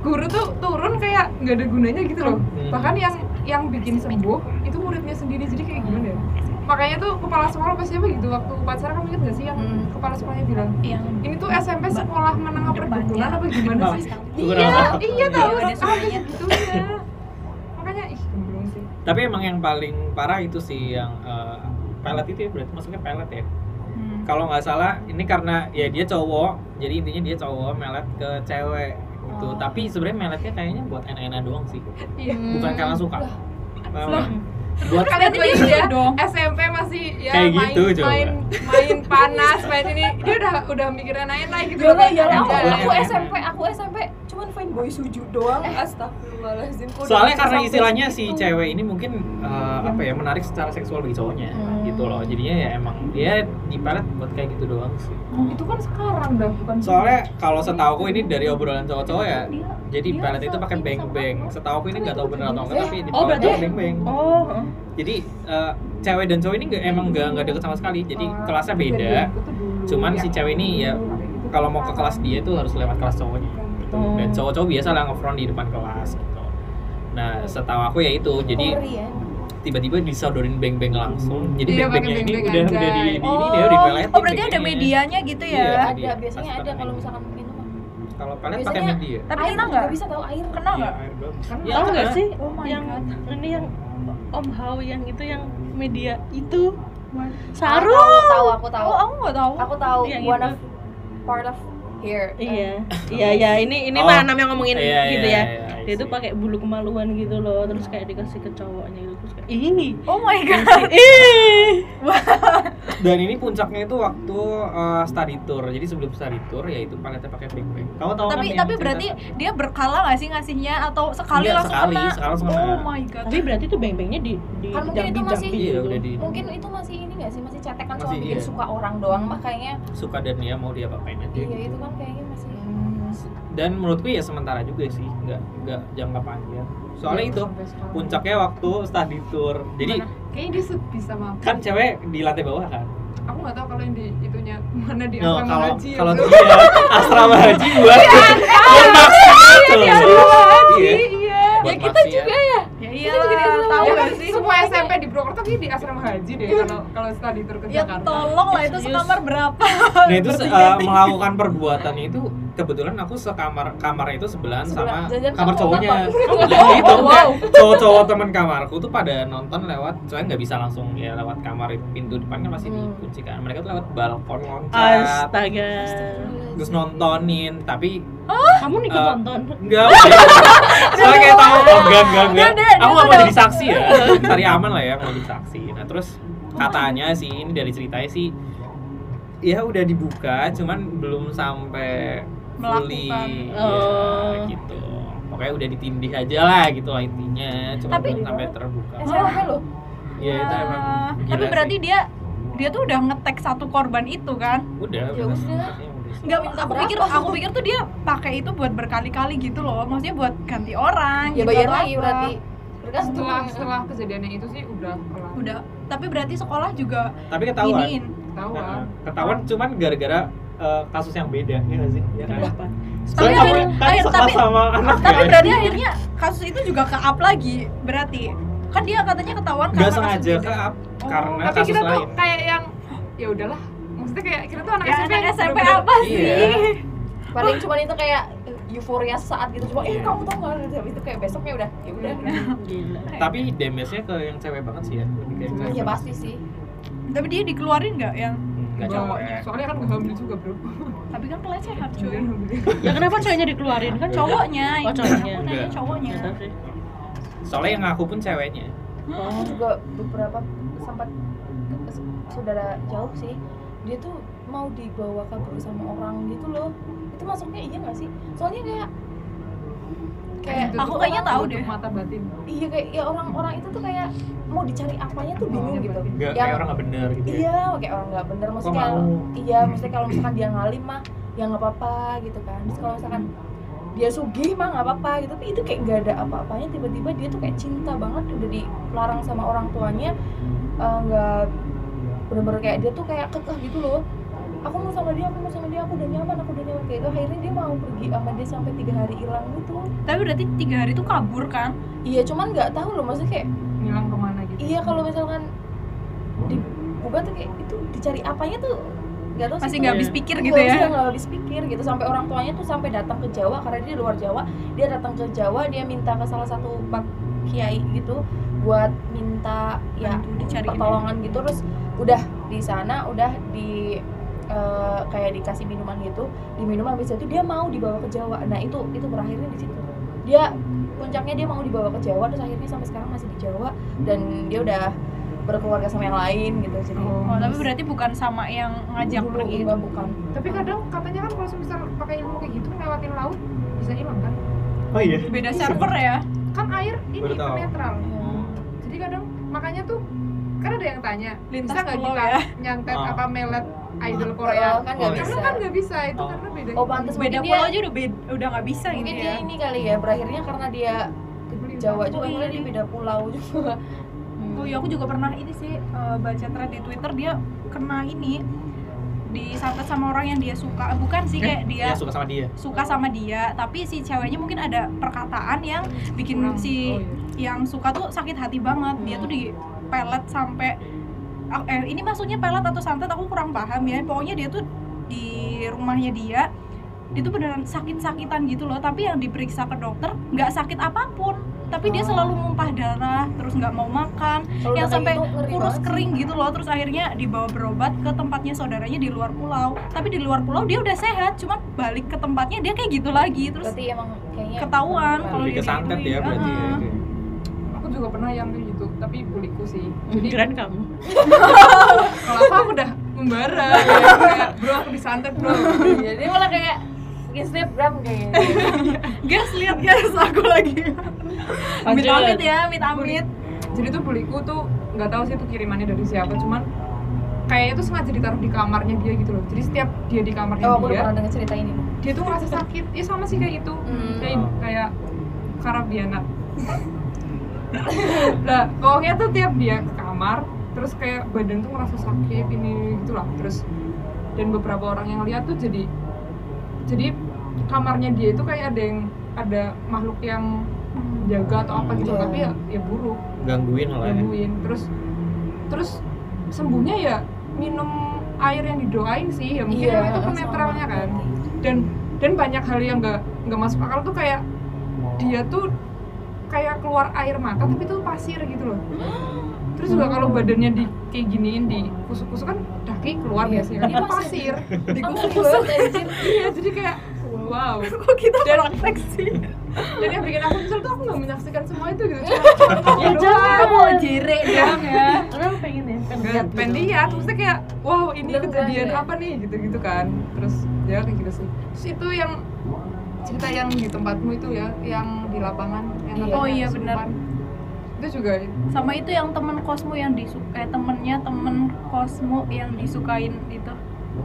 guru tuh turun kayak nggak ada gunanya gitu loh Hmm. bahkan yang yang bikin sembuh itu muridnya sendiri jadi kayak gimana ya makanya tuh kepala sekolah pas siapa gitu waktu upacara kamu inget gak sih yang Hmm. kepala sekolahnya bilang yang ini tuh SMP sekolah menengah perkebunan apa gimana Oh, sih iya apa. iya tahu Iya, ada ah, suaranya. gitu ya makanya ih sih tapi emang yang paling parah itu sih yang eh, pelet itu ya berarti masuknya pelet ya. Kalau nggak salah ini karena ya dia cowok jadi intinya dia cowok melet ke cewek gitu. Oh. tapi sebenarnya meletnya kayaknya buat enak-enak doang sih. Iya. Bukan karena suka. Memang buat kalian dia ya dong. SMP masih ya Kayak main, gitu, coba. main main panas main ini dia udah udah mikirin lain lah gitu Yalah, loh. yalah, aku, Ada- aku Iya. SMP, aku SMP cuman fanboy suju doang. Astagfirullahaladzim. kok soalnya udah karena istilahnya si segitu? cewek ini mungkin eh, apa ya menarik secara seksual bagi cowoknya Hmm. gitu loh jadinya ya emang dia di pelet buat kayak gitu doang sih itu kan sekarang dah bukan soalnya kalau setahu aku ini dari obrolan cowok-cowok ya Dia- jadi dia pelet itu pakai sama- beng beng setahu aku ini nggak tahu benar atau enggak tapi di Oh, pelet berarti- beng beng oh. Jadi eh, cewek dan cowok ini nggak emang nggak nggak deket sama sekali jadi Oh, kelasnya beda cuman Ya. si cewek ini ya kalau mau ke kelas dia tuh harus lewat kelas cowoknya gitu. Oh. dan cowok-cowok biasa lah ngefront di depan kelas gitu nah setahu aku ya itu jadi Ngeri ya. tiba-tiba disodorin beng beng langsung jadi Iya, beng bengnya pakai ini beng-beng udah aja. udah di, di ini Oh. dia udah dipeletin oh berarti ada beng-bengnya. medianya gitu ya Iya. Ada, biasanya ada kalau beng. misalkan. Kalau pelet pakai media. Tapi kena nggak? bisa tahu air Kena Iya, nggak? Kan Iya, Tahu nggak kena. sih Oh my yang God. ini yang Om Hao yang itu yang media itu Aku Saru. tahu, tahu aku tahu Oh, aku nggak tahu. aku tahu Yang one itu. of part of hair Iya, iya, iya. Ini ini Oh. mah Anam yang ngomongin Iya, gitu iya, ya. iya, I Dia tuh pakai bulu kemaluan gitu loh, terus kayak dikasih ke cowoknya gitu terus kayak ih. Oh my god. Ih. Dan ini puncaknya itu waktu uh, study tour. Jadi sebelum study tour yaitu paletnya pakai big bang. Kamu tahu kan tapi yang tapi cerita- berarti dia berkala nggak sih ngasihnya atau sekali Iya, langsung sekali, kena? sekali langsung kena. Oh my god. Tapi berarti tuh beng-bengnya di di Kan mungkin itu masih- Iya, gitu. udah di mungkin itu masih ini nggak sih masih cetekan cuma Masih, bikin iya. suka orang doang makanya suka dan dia mau dia apain aja. iya itu kan kayaknya masih Dan menurutku ya sementara juga sih, nggak nggak jangka panjang. Soalnya itu Sampai sekarang. puncaknya waktu study tour. Jadi Mana? kayaknya dia bisa mampu kan cewek di lantai bawah kan. aku nggak tahu kalau yang di itunya mana di No, asrama kalau haji ya, kalau dia asrama haji buat buat maksiat tuh. Iya. Iya. Buat ya kita maksiat. juga ya Ya iya, juga di asrama tahu Ya kan sih? semua SMP di Purwokerto kayaknya di asrama haji deh kalau kalau study tour ke Ya Jakarta tolong lah itu sekamar berapa? Nah itu uh, melakukan perbuatannya itu kebetulan aku sekamar kamar itu sebelahan Sebelah- sama jajan kamar cowoknya. Nah, itu Oh, wow. cowok-cowok teman kamarku tuh pada nonton lewat soalnya nggak bisa langsung ya lewat kamar itu pintu depan kan masih Hmm. dikunci kan. Mereka tuh lewat balkon loncat Astaga. terus nontonin tapi Kamu ikut Eh, nonton? enggak soalnya kayak tahu oh enggak enggak enggak aku nggak mau jadi saksi ya cari aman lah ya mau jadi saksi nah terus katanya sih ini dari ceritanya sih ya udah dibuka cuman belum sampai fully Melakukan. ya, Oh. gitu pokoknya udah ditindih aja lah gitu lah intinya cuma Tapi- belum sampai terbuka SMP loh ya itu emang Wah, gila Tapi berarti sih. dia dia tuh udah ngetek satu korban itu kan? udah Ya udah. Minta aku berapa? pikir aku pikir tuh dia pakai itu buat berkali-kali gitu loh. Maksudnya buat ganti orang. ya gitu bayar lagi berarti setelah setelah kejadiannya itu sih udah kelar Udah. Tapi berarti sekolah juga tapi ketahuan iniin. Nah, ah ketahuan cuman gara-gara eh, kasus yang beda ya nggak sih ya kan Kenapa? Tapi Soalnya kamu akhir- kan akhir- tapi- sama anak Tapi kan? berarti akhirnya kasus itu juga ke up lagi. Berarti kan dia katanya ketahuan nggak karena sengaja kasus ke up Oh, karena tapi kasus kita tuh lain kayak yang ya udahlah maksudnya kayak kita tuh anak Ya, SMP anak SMP bener-bener- apa sih? Iya. paling cuma itu kayak euforia saat gitu cuma eh kamu tau nggak gitu itu kayak besoknya udah ya udah Gila. tapi damage-nya ke yang cewek banget sih ya lebih kayak cewek ya pasti sih Tapi dia dikeluarin nggak yang nggak Enggak, cowoknya soalnya kan nggak hamil juga bro tapi kan pelecehan cuy. Ya kenapa cowoknya dikeluarin kan cowok? Cowoknya. Oh, cowoknya. Aku nanya Enggak. cowoknya. Sih. soalnya yang ngaku pun ceweknya aku Oh. juga beberapa sempat saudara jauh sih dia tuh mau dibawa kabur sama orang gitu loh itu masuknya iya nggak sih soalnya kayak kayak Aku kayaknya tahu deh. mata batin. Iya kayak ya orang-orang itu tuh kayak mau dicari apanya tuh bingung gitu. nggak Yang- kayak orang nggak bener gitu ya. Iya kayak orang nggak bener. Maksudnya iya maksudnya kalau misalkan dia ngalim mah ya nggak apa-apa gitu kan. Terus kalau misalkan dia sugih mah nggak apa-apa gitu. Tapi itu kayak nggak ada apa-apanya. Tiba-tiba dia tuh kayak cinta banget udah dilarang sama orang tuanya eh, nggak bener-bener kayak dia tuh kayak kekeh gitu loh aku mau sama dia aku mau sama dia aku udah nyaman aku udah nyaman. Kayak gitu akhirnya dia mau pergi sama dia sampai tiga hari hilang gitu. Tapi berarti tiga hari itu kabur kan? iya cuman nggak tahu loh maksudnya kayak ngilang ke mana gitu? Iya kalau misalkan dibuka tuh kayak itu dicari apanya tuh nggak tahu sih Masih nggak habis pikir gitu ya? nggak habis pikir gitu. Sampai orang tuanya tuh sampai datang ke Jawa karena dia di luar Jawa. Dia datang ke Jawa dia minta ke salah satu pak kiai gitu buat minta ya Bantu pertolongan gitu. Terus udah di sana udah di eh, kayak dikasih minuman gitu diminum habis itu dia mau dibawa ke Jawa nah itu itu berakhirnya di situ dia puncaknya dia mau dibawa ke Jawa terus akhirnya sampai sekarang masih di Jawa dan dia udah berkeluarga sama yang lain gitu jadi Oh, Oh, tapi berarti bukan sama yang ngajak dulu pergi itu. enggak bukan tapi kadang katanya kan kalau misal pakai ilmu kayak gitu lewatin laut bisa hilang kan oh iya Beda server ya? kan air ini netral Ya. jadi kadang makanya tuh kan ada yang tanya Lintas bisa nggak kita ya? nyantet Ah. apa melet idol Korea. kan nggak Oh, karena bisa. kan nggak bisa itu Oh. karena beda oh pantas Beda pulau aja udah beda, udah nggak bisa gitu mungkin ya. dia ini kali ya berakhirnya karena dia Jawa juga mulai di beda pulau juga. Oh iya aku juga pernah ini sih eh, baca thread di Twitter dia kena ini disantet sama orang yang dia suka. Bukan sih kayak dia ya suka sama dia. suka sama dia tapi si ceweknya mungkin ada perkataan yang bikin Kurang. si Oh, iya. yang suka tuh sakit hati banget. Dia tuh di pelet sampai eh ini maksudnya pelet atau santet aku kurang paham ya pokoknya dia tuh di rumahnya dia itu beneran sakit-sakitan gitu loh tapi yang diperiksa ke dokter nggak sakit apa pun tapi dia Oh. selalu muntah darah terus nggak mau makan Kalau yang sampai gitu, kurus kering gitu loh terus akhirnya dibawa berobat ke tempatnya saudaranya di luar pulau tapi di luar pulau dia udah sehat cuma balik ke tempatnya dia kayak gitu lagi terus berarti emang kayaknya ketahuan kalau dia santet ya digituin. berarti ya. Oke. aku juga pernah yang gitu tapi buliku sih. Jadi keren kamu. Kalau aku aku udah membara ya. kayak bro aku disantet bro. Jadi malah kayak bikin snapgram kayaknya. Guys lihat guys aku lagi. Amit amit ya amit amit. Jadi tuh buliku tuh nggak tahu sih itu kirimannya dari siapa cuman kayaknya tuh sengaja ditaruh di kamarnya dia gitu loh. Jadi setiap dia di kamarnya oh aku udah dia pernah denger cerita ini. dia tuh ngerasa sakit. Ya sama sih kayak gitu. Hmm. kayak kayak karabiana nah pokoknya tuh tiap dia ke kamar terus kayak badan tuh ngerasa sakit ini gitulah. Terus dan beberapa orang yang lihat tuh jadi jadi kamarnya dia itu kayak ada yang ada makhluk yang jaga atau apa gitu. Iya. tapi ya ya buruk. Gangguin lah ya. gangguin. Terus terus sembuhnya ya minum air yang didoain sih. Ya mungkin emang itu sama. penetralnya kan. Dan dan banyak hal yang nggak nggak masuk akal tuh kayak dia tuh kayak keluar air mata tapi tuh pasir gitu loh. Terus juga kalau badannya di kayak giniin di kusuk-kusuk kan daki keluar Iya. biasanya kan Iya, itu pasir dikusuk anjir. Iya jadi kayak wow. Kok kita Dan- praktek sih dan yang bikin aku kesel tuh aku nggak menyaksikan semua itu gitu. Cuma Ya, jangan. kamu jere dong ya. Orang pengen ya, pengen lihat pengen gitu. lihat. Maksudnya kayak wow ini kejadian ya? apa nih? Gitu gitu kan. Terus ya kayak gitu sih. Terus itu yang cerita yang di tempatmu itu ya yang di lapangan Iya. Oh iya, benar. itu juga sama itu yang temen kosmu yang disuka eh, temennya temen kosmu yang disukain itu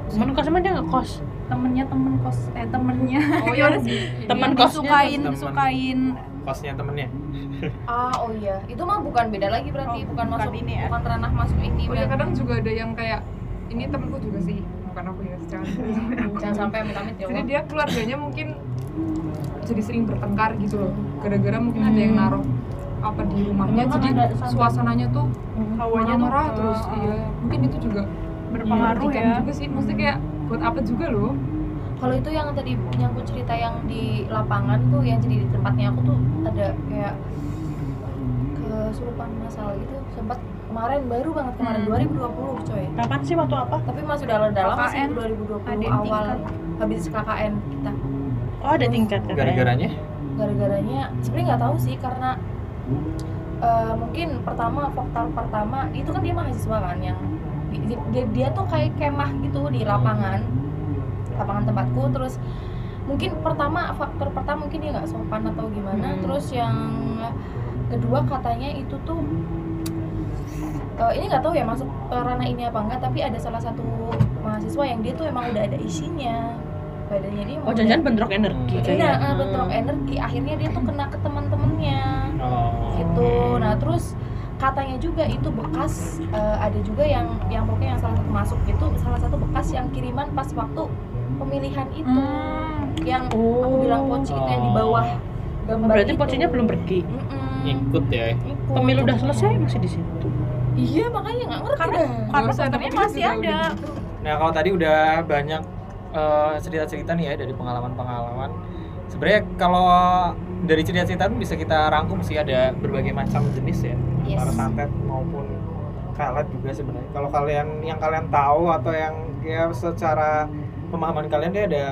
Temen kos emang dia nggak kos. temennya temen kos eh temennya oh Teman Yang kosnya disukain temen. disukain Kosnya temennya. ah oh iya itu mah bukan beda lagi berarti Oh, bukan, bukan masuk ini ya? bukan ranah masuk ini oh ya kadang juga ada yang kayak ini temenku juga sih bukan aku ya jangan jangan sampai amit-amit ya jadi dia keluarganya mungkin jadi sering bertengkar gitu loh. Gara-gara mungkin ada yang naruh apa di rumahnya. Emang kan jadi suasananya tuh hawanya tuh marah ke- terus. iya. Mungkin itu juga berpengaruh ya. juga sih. Maksudnya kayak buat apa juga loh. Kalau itu yang tadi yang aku cerita yang di lapangan tuh yang jadi di tempatnya aku tuh ada kayak kesurupan masal gitu. Sempat kemarin baru banget kemarin Hmm. 2020 coy. Kapan sih waktu apa? tapi masih dalam-dalam masih KKN, 2020 adik awal. tingkat. habis KKN kita Oh ada tingkat kan? Gara-garanya? gara-garanya sebenarnya nggak tahu sih karena eh, mungkin pertama faktor pertama itu kan dia mahasiswa kan yang di- di- dia, dia tuh kayak kemah gitu di lapangan lapangan tempatku terus mungkin pertama faktor pertama mungkin dia nggak sopan atau gimana Hmm. terus yang kedua katanya itu tuh eh, ini nggak tahu ya masuk ke ranah ini apa enggak tapi ada salah satu mahasiswa yang dia tuh emang udah ada isinya badannya dia Oh jangan bentrok energi Hmm. kayaknya. Nah, eh, bentrok energi akhirnya dia tuh kena ke teman-temannya Oh. gitu. Nah, terus katanya juga itu bekas eh, ada juga yang yang pokoknya yang salah satu masuk itu salah satu bekas yang kiriman pas waktu pemilihan itu Hmm. yang Oh. aku bilang poci itu yang di bawah gambar Berarti itu. pocinya belum pergi. Ngikut ya. Ikut. Pemilu udah selesai masih di situ. Iya, makanya nggak ngerti karena karena masih ada gitu. Nah kalau tadi udah banyak eh, cerita-cerita nih ya dari pengalaman-pengalaman. Sebenarnya kalau dari cerita-cerita itu bisa kita rangkum sih ada berbagai macam jenis ya, Yes. antara santet maupun kalet juga sebenarnya. Kalau kalian yang kalian tahu atau yang ya secara pemahaman kalian dia ada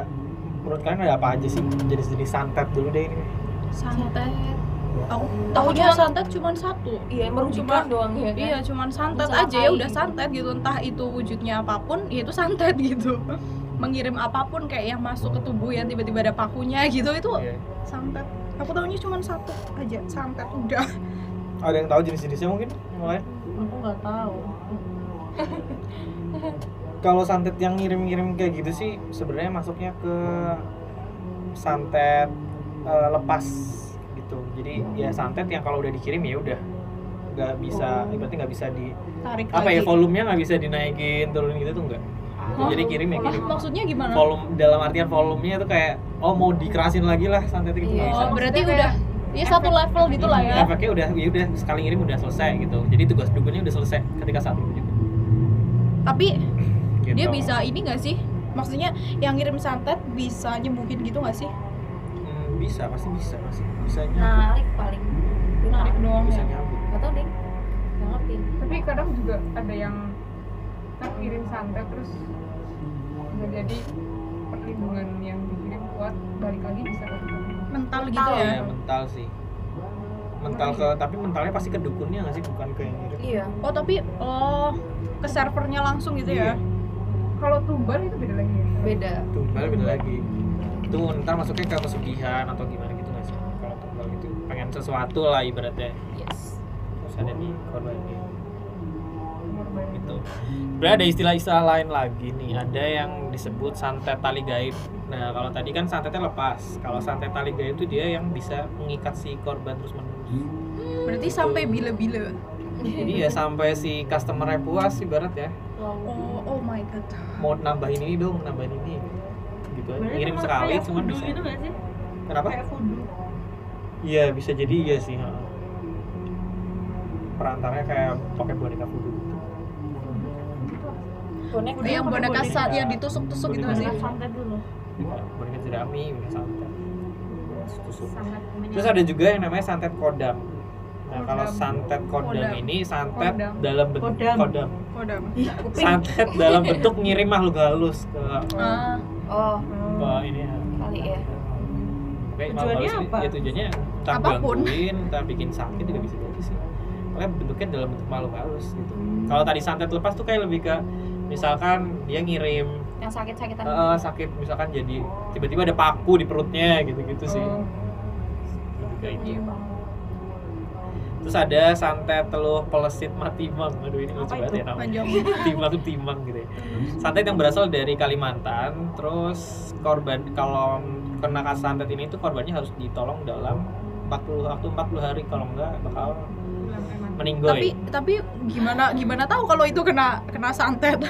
menurut kalian ada apa aja sih jenis-jenis santet dulu deh ini. santet aku Tahu cuma- santet cuma satu Iya, merugikan Cuma- doang ya kan. Iya, cuman santet Mencelakai aja ya udah santet gitu. Entah itu wujudnya apa pun, ya itu santet gitu. Mengirim apa pun kayak yang masuk ke tubuh yang tiba-tiba ada pakunya gitu itu Iya. santet. Aku tahunya cuma satu aja, santet udah. Ada yang tahu jenis-jenisnya mungkin lain? Aku nggak tahu. Kalau santet yang ngirim-ngirim kayak gitu sih sebenarnya masuknya ke santet eh, lepas gitu. Jadi ya santet yang kalau udah dikirim ya udah nggak bisa, berarti nggak bisa di Tarik apa ya lagi. volumenya nggak bisa dinaikin turunin gitu tuh enggak. Oh. Jadi kirim ya kirim. maksudnya gimana? Volume dalam artian volumenya tuh kayak oh mau dikerasin lagi lah santet gitu Iya. bisa. Oh, berarti Maksudnya udah ya satu level gitu lah ya. Efeknya udah ya udah sekali ngirim udah selesai gitu. Jadi tugas dukunnya udah selesai ketika satu gitu. Tapi Gitu. dia bisa ini nggak sih Maksudnya yang ngirim santet bisa nyembuhin gitu nggak sih? Hmm, bisa pasti bisa pasti bisa nyambut narik paling Narik doang bisa ya. nyambut tahu deh nggak ngerti tapi kadang juga ada yang kan kirim santet terus nggak jadi perlindungan yang dikirim kuat balik lagi bisa ke kita. Mental gitu Mental. ya. Iya, mental sih. Mental ke tapi mentalnya pasti ke dukunnya nggak sih? Bukan ke yang ngirim. Iya. Oh tapi oh ke servernya langsung gitu Iya. ya? kalau tumbal itu beda lagi ya? Beda. Tumbal beda lagi. Itu ntar masuknya ke pesugihan atau gimana gitu nggak sih? Kalau tumbal gitu pengen sesuatu lah ibaratnya. Yes. Terus ada di korban ini gitu. Sebenarnya ada istilah-istilah lain lagi nih. Ada yang disebut santet tali gaib. Nah kalau tadi kan santetnya lepas. Kalau santet tali gaib itu dia yang bisa mengikat si korban terus menerus. Berarti sampai bila-bila. jadi ya sampai si customer puas ibarat ya. Wow. Oh, oh my god. mau nambahin ini dong nambahin ini. Gitu. Aja. Berarti ngirim sekali voodoo bisa. gitu nggak sih? Kenapa? Kayak voodoo. Iya bisa jadi iya sih ha. perantaranya kayak pakai boneka voodoo. gitu boneka yang boneka boneka. saat yang ditusuk-tusuk gitu sih? Boneka santet dulu Iya, boneka jerami boneka santet tusuk Terus ada juga yang namanya santet kodam. Nah, kalau Kodam. santet kodam, Kodam. ini santet Kodam. dalam bentuk Kodam. kodam. Kodam. Santet dalam bentuk ngirim makhluk halus ke Ah, oh ke ini ya. kali ya Oke, Tujuannya halus ini- apa? Ya tujuannya entah Apa pun. gangguin, entah bikin sakit juga bisa jadi sih. Pokoknya bentuknya dalam bentuk makhluk halus gitu. Kalau tadi santet lepas tuh kayak lebih ke misalkan dia ngirim yang sakit-sakitan eh, sakit misalkan jadi tiba-tiba ada paku di perutnya gitu-gitu sih. Oh. Lebih kayak gitu. Terus ada santet teluh pelesit matimang. Aduh ini lucu banget ya namanya. Timang timang gitu ya. Santet yang berasal dari Kalimantan. Terus korban kalau kena kasus santet ini tuh korbannya harus ditolong dalam 40 waktu 40 hari kalau enggak bakal meninggoy. Tapi tapi gimana gimana tahu kalau itu kena kena santet?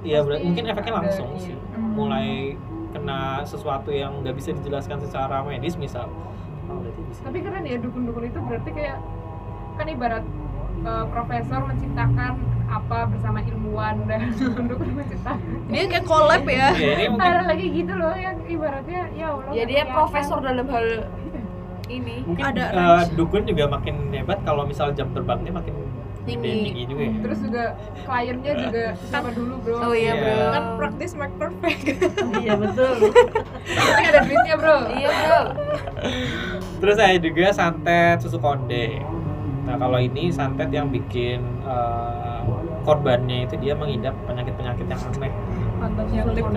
Iya, mungkin efeknya langsung iya. sih. Hmm. Mulai kena sesuatu yang nggak bisa dijelaskan secara medis misal. Oh, bisa. tapi keren ya dukun-dukun itu berarti kayak kan ibarat eh, profesor menciptakan apa bersama ilmuwan dan dukun-dukun menciptakan Dia kayak collab ya. Iya, mungkin ada lagi gitu loh yang ibaratnya ya Allah ya dia profesor dalam hal ini mungkin Ada eh, range. dukun juga makin hebat kalau misal jam terbangnya makin Tinggi. tinggi juga ya. terus juga kliennya juga sama dulu bro oh iya Iya. bro Kan practice make perfect. iya betul penting ada duitnya bro iya bro Terus saya juga santet susu konde. Nah kalau ini santet yang bikin eh, korbannya itu dia mengidap penyakit-penyakit yang aneh,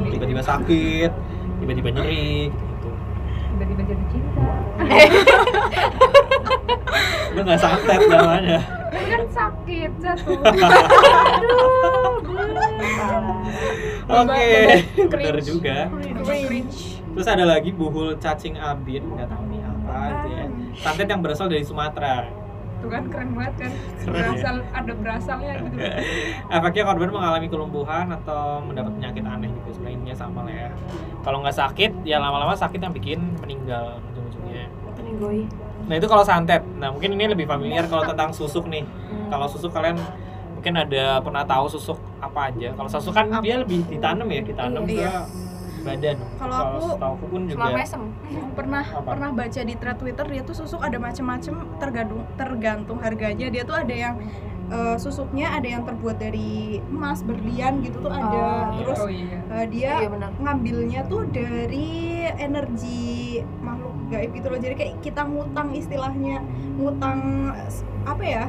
tiba-tiba sakit, tiba-tiba nyeri, gitu. tiba-tiba jadi cinta Itu nggak santet namanya. Kan sakit jatuh Oke, bener juga. Terus ada lagi buhul cacing abin, nggak tahu nih apa ya. Santet yang berasal dari Sumatera. tuh kan keren banget kan ya. berasal ada berasalnya gitu Efeknya korban mengalami kelumpuhan atau mendapat penyakit aneh gitu. Sebenarnya intinya sama lah ya. Kalau nggak sakit, ya lama-lama sakit yang bikin meninggal peninggoy Nah itu kalau santet. Nah mungkin ini lebih familiar kalau tentang susuk nih. Kalau susuk kalian mungkin ada pernah tahu susuk apa aja. Kalau susuk kan dia lebih ditanam ya, ditanam ke Iya. badan. Kalau aku aku pun juga. mesem pernah Apa? pernah baca di thread Twitter dia tuh susuk ada macem-macem tergantung tergantung harganya dia tuh ada yang eh, susuknya ada yang terbuat dari emas berlian gitu tuh ada Oh, terus oh iya eh, dia iya benar ngambilnya tuh dari energi makhluk gaib gitu loh. Jadi kayak kita ngutang istilahnya ngutang apa ya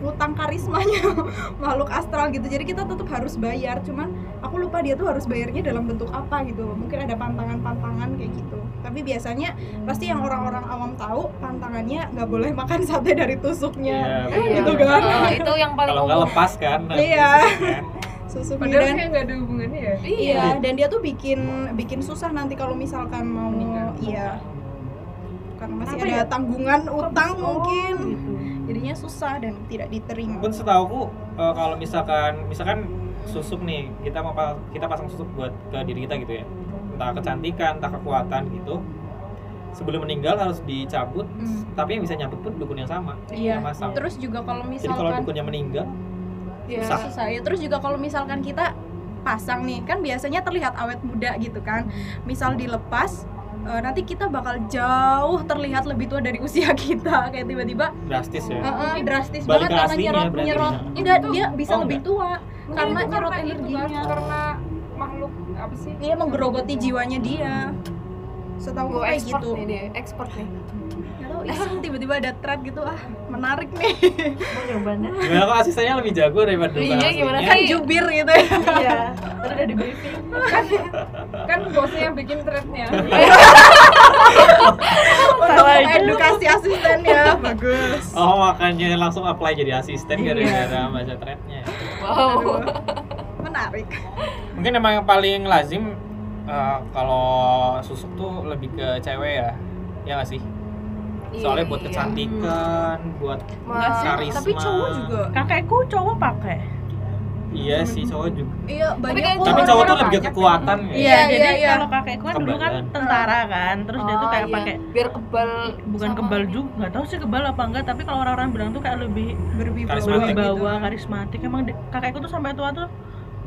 ngutang karismanya makhluk astral gitu. Jadi kita tetap harus bayar. Cuman aku lupa dia tuh harus bayarnya dalam bentuk apa gitu mungkin ada pantangan-pantangan kayak gitu. Tapi biasanya pasti yang orang-orang awam tahu pantangannya nggak boleh makan sate dari tusuknya. Iya, gitu kan? Oh, itu yang paling Kalau nggak lepas kan. Iya. susuknya. susuknya padahal dan kayak nggak ada hubungannya ya? Iya, dan dia tuh bikin bikin susah nanti kalau misalkan mau iya. Karena masih Kenapa ada ya? tanggungan utang Oh, mungkin. gitu. Jadinya susah dan tidak diterima. pun setahu uh, kalau misalkan misalkan susuk nih kita mau kita pasang susuk buat ke diri kita gitu ya entah kecantikan entah kekuatan gitu sebelum meninggal harus dicabut Hmm. tapi yang bisa nyabut pun dukun yang sama Iya. yang Terus juga kalau jadi kalau misalkan dukunnya meninggal Iya. susah susah ya. Terus juga kalau misalkan kita dipasang nih kan biasanya terlihat awet muda gitu kan misal dilepas eh, nanti kita bakal jauh terlihat lebih tua dari usia kita. Kayak tiba-tiba drastis ya? Eh, eh, drastis Balik banget karena nyerot berarti. nyerot. Enggak dia bisa Oh, lebih tua Mungkin karena itu nyerot karena itu energinya karena makhluk apa sih? Dia menggerogoti jiwanya dia. Setahu gue kayak gitu. nih dia, expert nih. Iseng tiba-tiba ada thread gitu ah menarik nih. Gimana kok asistennya lebih jago daripada Iya, gimana? Aslinya? kan jubir gitu ya. Iya terus udah di briefing. Kan bosnya yang bikin threadnya. Untuk edukasi asistennya. Bagus. Oh makanya langsung apply jadi asisten Iya. gara-gara baca threadnya. Wow. menarik. Mungkin emang yang paling lazim eh, kalau susuk tuh lebih ke cewek ya. Ya nggak sih soalnya buat Iya. kecantikan buat Ma- karisma tapi cowok juga kakekku cowok pakai iya sih cowok juga iya banyak kok tapi Cowok cowok tuh lebih kekuatan ya Iya, Iya, jadi iya, iya. kalau kakekku kan dulu kan tentara kan, terus dia tuh Oh, kayak iya. pakai biar kebal bukan sama- kebal juga, nggak tahu sih kebal apa enggak, tapi kalau orang-orang bilang tuh kayak lebih berwibawa Karismatik gitu. karismatik. Emang di- kakekku tuh sampai tua tuh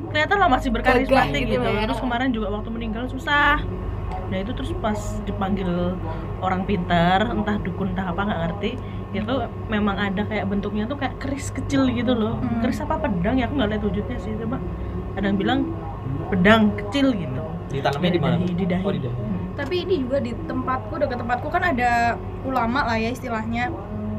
kelihatan lah masih berkarismatik gitu gitu. ya. Terus kemarin juga waktu meninggal susah. Nah itu terus pas dipanggil orang pintar, entah dukun entah apa nggak ngerti, itu memang ada kayak bentuknya tuh kayak keris kecil gitu loh. Hmm. Keris apa pedang ya aku nggak lihat wujudnya sih, coba. Ada yang bilang pedang kecil gitu. ditanamnya di mana Di- di dahi. oh di dahi tapi ini juga di tempatku dekat tempatku kan ada ulama lah ya istilahnya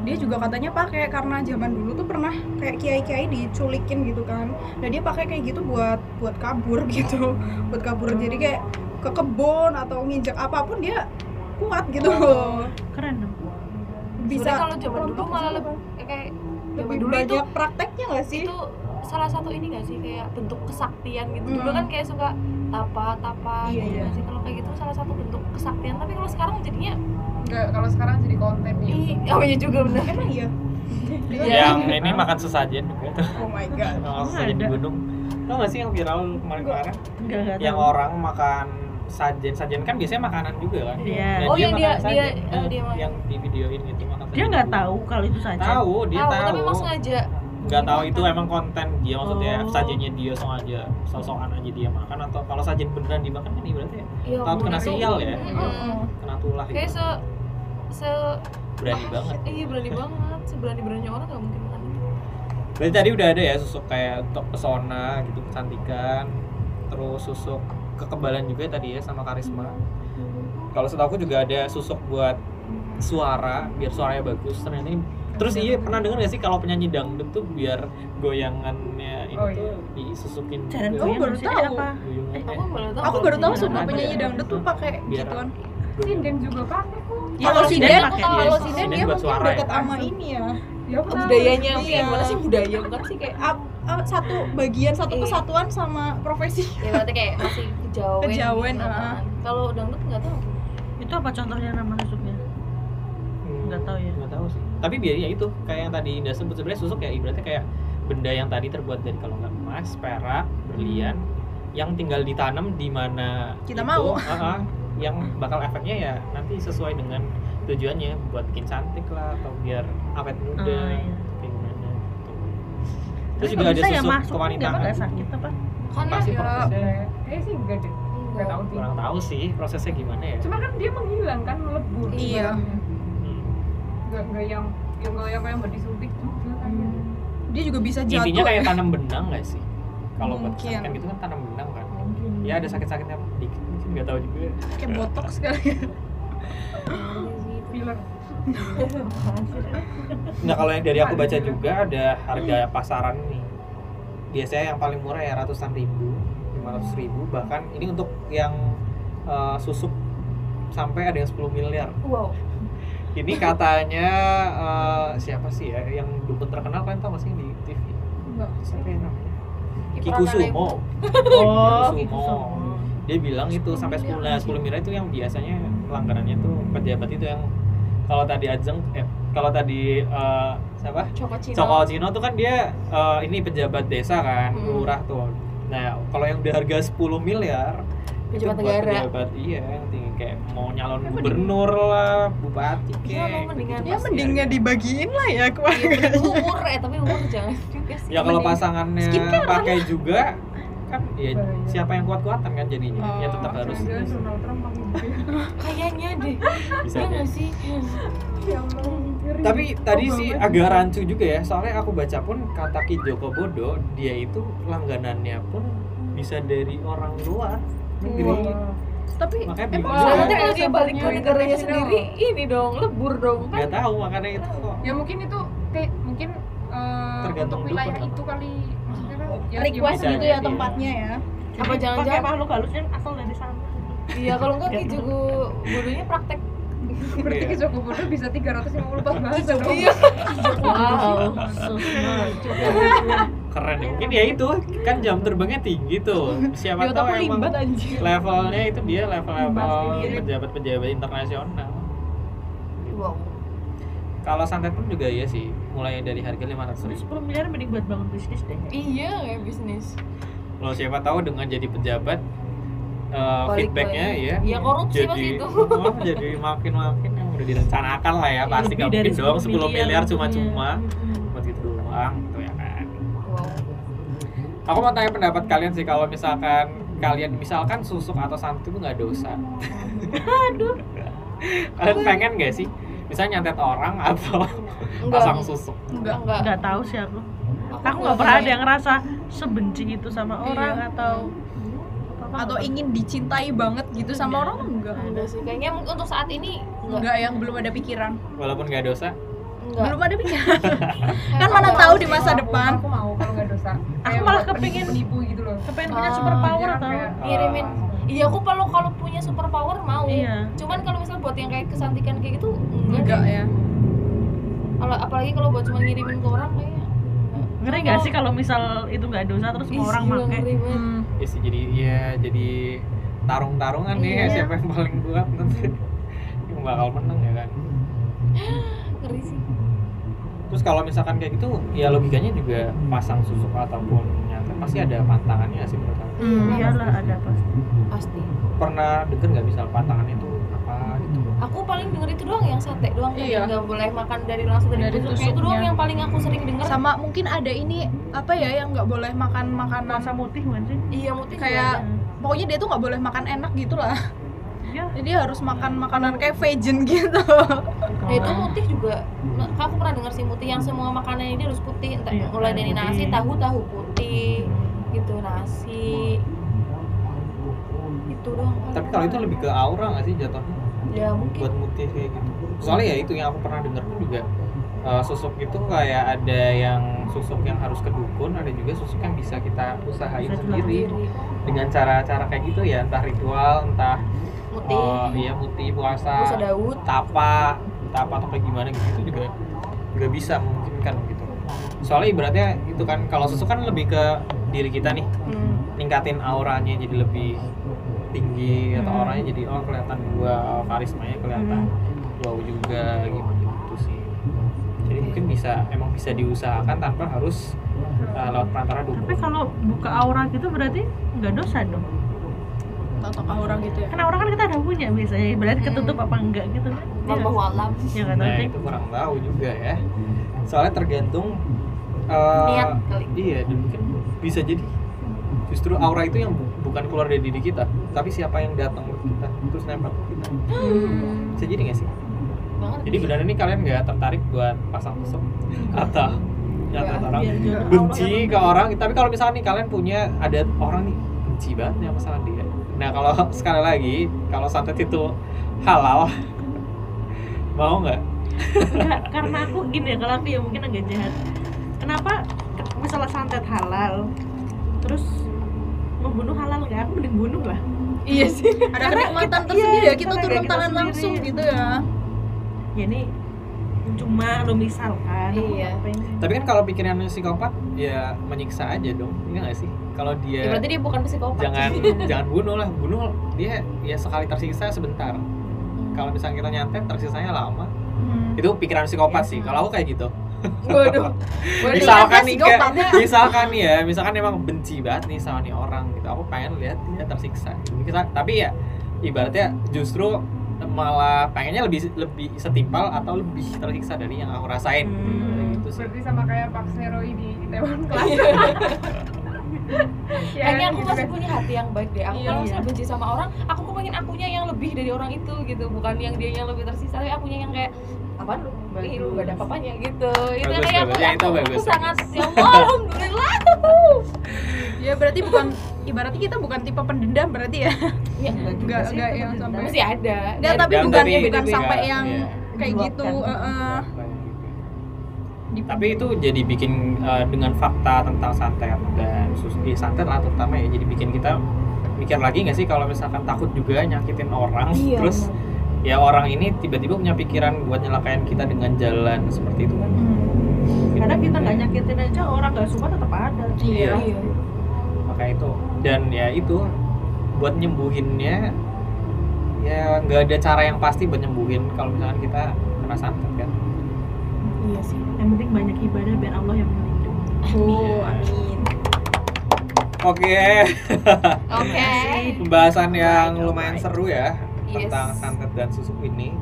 dia juga katanya pakai karena zaman dulu tuh pernah kayak kiai-kiai diculikin gitu kan dan dia pakai kayak gitu buat buat kabur gitu buat kabur jadi kayak ke kebun atau nginjak apa pun dia kuat gitu. Loh Keren. Dong. bisa kalau zaman dulu malah lebih kayak zaman lebih dulu banyak itu prakteknya nggak sih? itu salah satu ini gak sih kayak bentuk kesaktian gitu. Dulu Hmm. kan kayak suka tapa tapa Iya, gitu iya. sih? Kalau kayak gitu salah satu bentuk kesaktian. Tapi kalau sekarang jadinya enggak kalau sekarang jadi konten nih ih oh iya juga benar emang iya? Yang ini makan sesajen juga tuh oh my god. Makan sesajen di ada. gunung. Tau gak sih yang viral kemarin-kemarin? Enggak enggak yang orang makan sajen sajen kan biasanya makanan juga kan Iya. Nah, Oh, yang dia- dia- sajen. eh, Eh, dia yang di videoin gitu makan Dia sajen nggak tahu kalau itu gunung. tahu dia tahu tahu, tapi emang sengaja nggak tahu itu emang konten dia maksudnya Oh. sajennya dia sengaja sosokan aja dia makan atau kalau sajen beneran dimakan kan berarti ya Iya, Takut kena sial ya? Mm-mm. kena tulah kayak gitu. se se berani banget iya berani banget seberani berani orang nggak mungkin makan itu berarti tadi udah ada ya susuk kayak untuk pesona gitu kecantikan terus susuk kekebalan juga tadi ya sama karisma kalau setahu aku juga ada susuk buat suara biar suaranya bagus ternyata ini terus iya pernah denger gak sih kalau penyanyi dangdut tuh biar goyangannya ini Oh, tuh iya. disusukin Cara juga. Oh, goyang baru tahu. apa? Goyangannya. aku baru tahu aku baru tahu semua ada. penyanyi dangdut tuh pakai Biar- gituan sinden juga pakai kok Iya, kalau sinden aku Iya, kalau sinden sinden dia mungkin deket ya. sama ini ya ya aku tahu. budayanya Iya. kayak gimana sih budaya bukan sih kayak satu bagian satu Iya. kesatuan sama profesi ya berarti kayak masih kejawen Kejawen, gitu ah. kan. kalau dangdut nggak tahu Itu apa contohnya nama susuknya? Hmm, Nggak tahu ya. nggak tahu sih tapi biar ya itu kayak yang tadi Indah sebut sebenarnya susuk ya ibaratnya kayak benda yang tadi terbuat dari kalau nggak emas perak berlian yang tinggal ditanam di mana Kita itu, mau. uh-uh, yang bakal efeknya ya nanti sesuai dengan tujuannya buat bikin cantik lah atau biar awet muda Oh, iya. Gitu. terus juga ada ya tuh nggak kewanitaan nggak sakit apa? karena Pasti ya prosesnya. kayaknya sih enggak deh. Enggak tahu sih. kurang tahu sih prosesnya gimana ya. Cuma kan dia menghilang kan melebur Iya. ibaratnya. Hmm. enggak enggak yang yang enggak yang kayak mau disuntik juga kan dia juga bisa jatuh intinya kayak ya. tanam benang nggak sih? Kalau buat kan gitu kan tanam benang kan. Mungkin. Ya ada sakit-sakitnya dikit mungkin nggak tahu juga. Kayak botox sekali filler Nah kalau yang dari aku baca juga ada harga pasaran nih. Biasanya yang paling murah ya ratusan ribu 500 ribu. Bahkan ini untuk yang eh, susuk sampai ada yang 10 miliar. Wow. Ini katanya eh, siapa sih ya yang dukun terkenal kalian tau gak sih di TV? enggak Siapa ya namanya? Kikusumo Oh, Kikusumo. Dia bilang itu sampai 10 miliar 10 miliar itu yang biasanya langganannya tuh pejabat itu yang kalau tadi Ajeng eh, kalau tadi eh, siapa? Coko Cino Coko Cino tuh kan dia eh, ini pejabat desa kan, Hmm. lurah tuh. Nah, kalau yang udah harga 10 miliar Pejabat negara. Pejabat iya, tinggi kayak mau nyalon gubernur lah, bupati Iya, kayak. mau mendingan- ya mending harga. dibagiin lah ya Iya, keluarga bener. umur eh tapi umur jangan juga sih Ya kalau mending pasangannya kan? pakai juga kan ya siapa yang kuat-kuatan kan jadinya. Ya tetap Oh, harus Trump pakai gitu. kayaknya deh. Bisa ya nggak sih? Ya ngeri. tapi tadi Oh, sih agak rancu juga ya soalnya aku baca pun kata Ki Joko Bodo dia itu langganannya pun bisa dari orang luar negeri. Wah. tapi Makanya emang kalau dia balik ke negaranya sendiri ini dong lebur dong kan? Nggak tahu makanya itu kok. Ya mungkin itu kayak mungkin eh, Tergantung untuk wilayah dukun. itu kali. kan ya, request bisa gitu ya tempatnya ya. Apa pakai jangan-jangan makhluk halusnya asal dari sana. Iya kalau enggak Ki Jugo bodohnya praktek. Berarti Iya. ke Joko Bodo bisa 354 bahasa dong. Iya. wow. Keren ya mungkin ya itu. Kan jam terbangnya tinggi tuh. Siapa tahu emang levelnya itu dia level-level Pasti. pejabat-pejabat internasional. Wow. Kalau santet pun juga iya sih mulai dari harga 500 ribu. 10 miliar mending buat bangun bisnis deh. Iya kayak bisnis. Kalau siapa tahu dengan jadi pejabat eh, Balik feedbacknya ya Ya, korupsi jadi pasti itu. oh, jadi makin makin yang udah direncanakan lah ya pasti Lebih gak dari mungkin dong 10 miliar. cuma-cuma Mm-mm. buat gitu doang gitu ya kan. Wow. Aku mau tanya pendapat kalian sih kalau misalkan kalian misalkan susuk atau santet itu nggak dosa. Aduh. Kalian pengen gak sih misalnya nyantet orang atau Enggak. pasang susuk. Enggak. Enggak. Nggak tahu sih aku. Aku nggak pernah ada yang ngerasa sebenci itu sama orang Iya. atau atau ingin dicintai banget gitu sama Enggak. orang enggak. Enggak sih. Kayaknya mungkin untuk saat ini enggak. Enggak yang belum ada pikiran. Walaupun nggak dosa. Enggak. Belum ada pikiran. Kan mana aku tahu di masa aku- depan. aku mau kalau nggak dosa. Kayak malah kepingin- penipu gitu loh. kepengen punya Ah, super power atau kayak- ngirimin iya aku kalau kalau punya super power mau Iya. cuman kalau misalnya buat yang kayak kesantikan kayak gitu enggak, enggak ya kalau apalagi kalau buat cuma ngirimin ke orang kayaknya ngeri nggak sih kalau misal itu nggak dosa terus semua orang pakai. Hmm. ya sih jadi ya jadi tarung-tarungan nih Iya. siapa yang paling kuat nanti yang bakal menang ya kan ngeri sih terus kalau misalkan kayak gitu ya logikanya juga pasang susuk ataupun nyantet pasti ada pantangannya sih menurut aku. Hmm. iyalah ada pasti. Pasti. Pernah denger nggak misal pantangannya itu apa gitu? Aku paling denger itu doang yang sate doang Iya. nggak boleh makan dari langsung dari, Dari tusuknya itu doang yang paling aku sering denger. Sama mungkin ada ini apa ya yang nggak boleh makan makanan masa mutih bukan sih? Iya muti kayak pokoknya dia tuh nggak boleh makan enak gitu lah ya jadi harus makan makanan kayak vegan gitu. Nah, itu mutih juga. Nah, aku pernah dengar sih mutih yang semua makanan ini harus putih. Entah Iya, mulai dari putih. nasi tahu tahu putih gitu nasi. Itu doang paling. tapi kalau itu lebih ke aura nggak sih jatuhnya? Ya mungkin. Buat mutih kayak gitu. Soalnya ya itu yang aku pernah dengar pun juga eh, susuk itu kayak ada yang susuk yang harus ke dukun ada juga susuk yang bisa kita usahain Bisa sendiri. diri dengan cara-cara kayak gitu ya entah ritual entah mutih oh iya putih puasa. Puasa Daud. tapa tapa atau kayak gimana gitu itu juga juga bisa memungkinkan gitu. Soalnya ibaratnya itu kan kalau susuk kan lebih ke diri kita nih. Hmm. ningkatin auranya jadi lebih tinggi atau Hmm. auranya jadi oh kelihatan gua oh, karismanya kelihatan wow juga gitu, gitu sih. Jadi mungkin bisa emang bisa diusahakan tanpa harus uh, lewat perantara dukun tapi kalau buka aura gitu berarti nggak dosa dong totok aura gitu ya? Kan aura kan kita udah punya biasanya. Berarti ketutup apa enggak gitu kan? Iya. Wallahu sih? alam ya tahu nah itu kurang tahu juga ya. Soalnya tergantung uh, Niat kali. iya dan mungkin bisa jadi justru aura itu yang bu- bukan keluar dari diri kita tapi siapa yang datang ke kita terus nempel ke kita. Hmm. bisa jadi nggak sih? Banget jadi benar ini kalian nggak tertarik buat pasang tusuk atau nyatet orang. Benci ke orang. tapi kalau misalnya nih kalian punya ada orang nih benci banget sama sama dia nah kalau sekali lagi kalau santet itu halal mau nggak Enggak, karena aku gini ya, kalau aku ya mungkin agak jahat. Kenapa ke- misalnya santet halal, terus membunuh halal nggak? Aku mending bunuh lah. iya sih ada Karena kenikmatan tersendiri iya, ya kita turun tangan langsung gitu ya Ya ini cuma lo misalkan. Iya. tapi kan kalau pikirannya psikopat ya menyiksa aja dong iya nggak sih kalau ya, dia berarti dia bukan psikopat jangan jangan bunuh lah bunuh dia ya sekali tersiksa sebentar kalau misalnya kita nyantet tersiksanya lama Hmm. itu pikiran psikopat Iya. sih kalau aku kayak gitu waduh misalkan nih kayak, psikopat. misalkan nih ya misalkan emang benci banget nih sama nih orang gitu aku pengen lihat dia tersiksa Bisa- tapi ya ibaratnya justru malah pengennya lebih lebih setimpal atau lebih tersiksa dari yang aku rasain Hmm. gitu sih berarti sama kayak Pak Seroy di Itaewon Class Ya, kayaknya aku gitu masih kan. punya hati yang baik deh aku Iya, kalau iya. misalnya benci sama orang aku kepengen akunya yang lebih dari orang itu gitu bukan yang dia yang lebih tersisa tapi akunya yang kayak apa lu Ih, lu gak ada apa-apanya gitu. Itu Bagus, kayak aku, bagus. Ya, itu aku, bagus, aku sangat ya Allah alhamdulillah. Ya berarti bukan ibaratnya kita bukan tipe pendendam berarti ya? Ya, enggak enggak yang sampai masih ada Enggak, tapi bukan tapi bukan beda-beda. sampai yang Iya. kayak gitu heeh. Di- tapi itu jadi bikin uh, dengan fakta tentang santet dan sus eh, santet lah terutama ya jadi bikin kita mikir lagi nggak sih kalau misalkan takut juga nyakitin orang Iya, terus ya orang ini tiba-tiba punya pikiran buat nyelakain kita dengan jalan seperti itu. Kan karena kita nggak nyakitin aja orang nggak suka tetap ada. Iya. iya. Maka itu. Dan ya itu buat nyembuhinnya ya nggak ada cara yang pasti buat nyembuhin kalau misalkan kita kena santet kan? Iya sih. Yang penting banyak ibadah biar Allah yang melindungi. Oh, amin. oke. Oke. Pembahasan yang lumayan seru ya Yes. tentang santet dan susuk ini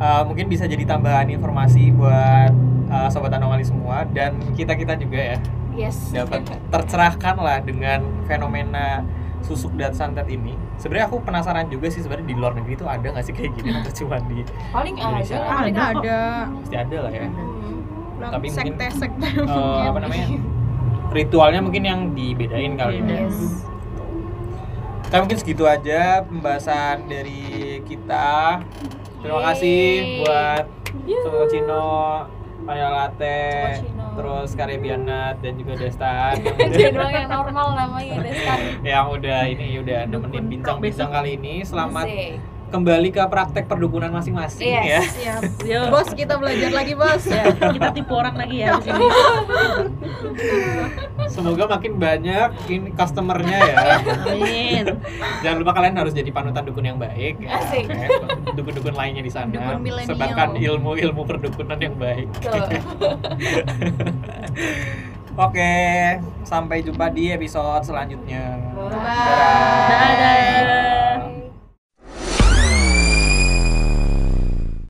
Uh, mungkin bisa jadi tambahan informasi buat uh, sobat anomali semua dan kita kita juga ya yes dapat tercerahkan lah dengan fenomena susuk dan santet ini. Sebenarnya aku penasaran juga sih sebenarnya di luar negeri itu ada nggak sih kayak gini atau cuma di paling Indonesia. ada Ada Ada ada pasti ada lah ya. Hmm. Tapi mungkin- sekte-sekte Eh, apa namanya ritualnya mungkin yang dibedain kali ya. yes Kita mungkin segitu aja pembahasan dari kita. Terima kasih buat Cino, Vanilla Latte, terus Karebianat dan juga Destan Dia udah, doang yang normal namanya Destan yang udah ini udah nemenin bincang-bincang kali ini. Selamat Asik. Kembali ke praktek perdukunan masing-masing Yes. ya. Siap. Yo. Bos, kita belajar lagi, Bos. Ya, kita tipu orang lagi ya di sini Semoga makin banyak ini customernya ya. amin Jangan lupa kalian harus jadi panutan dukun yang baik. ya. Asik. Oke. Dukun-dukun lainnya di sana. Dukun milenial. Sebarkan ilmu-ilmu perdukunan yang baik. Oke, sampai jumpa di episode selanjutnya. Bye. Dadah.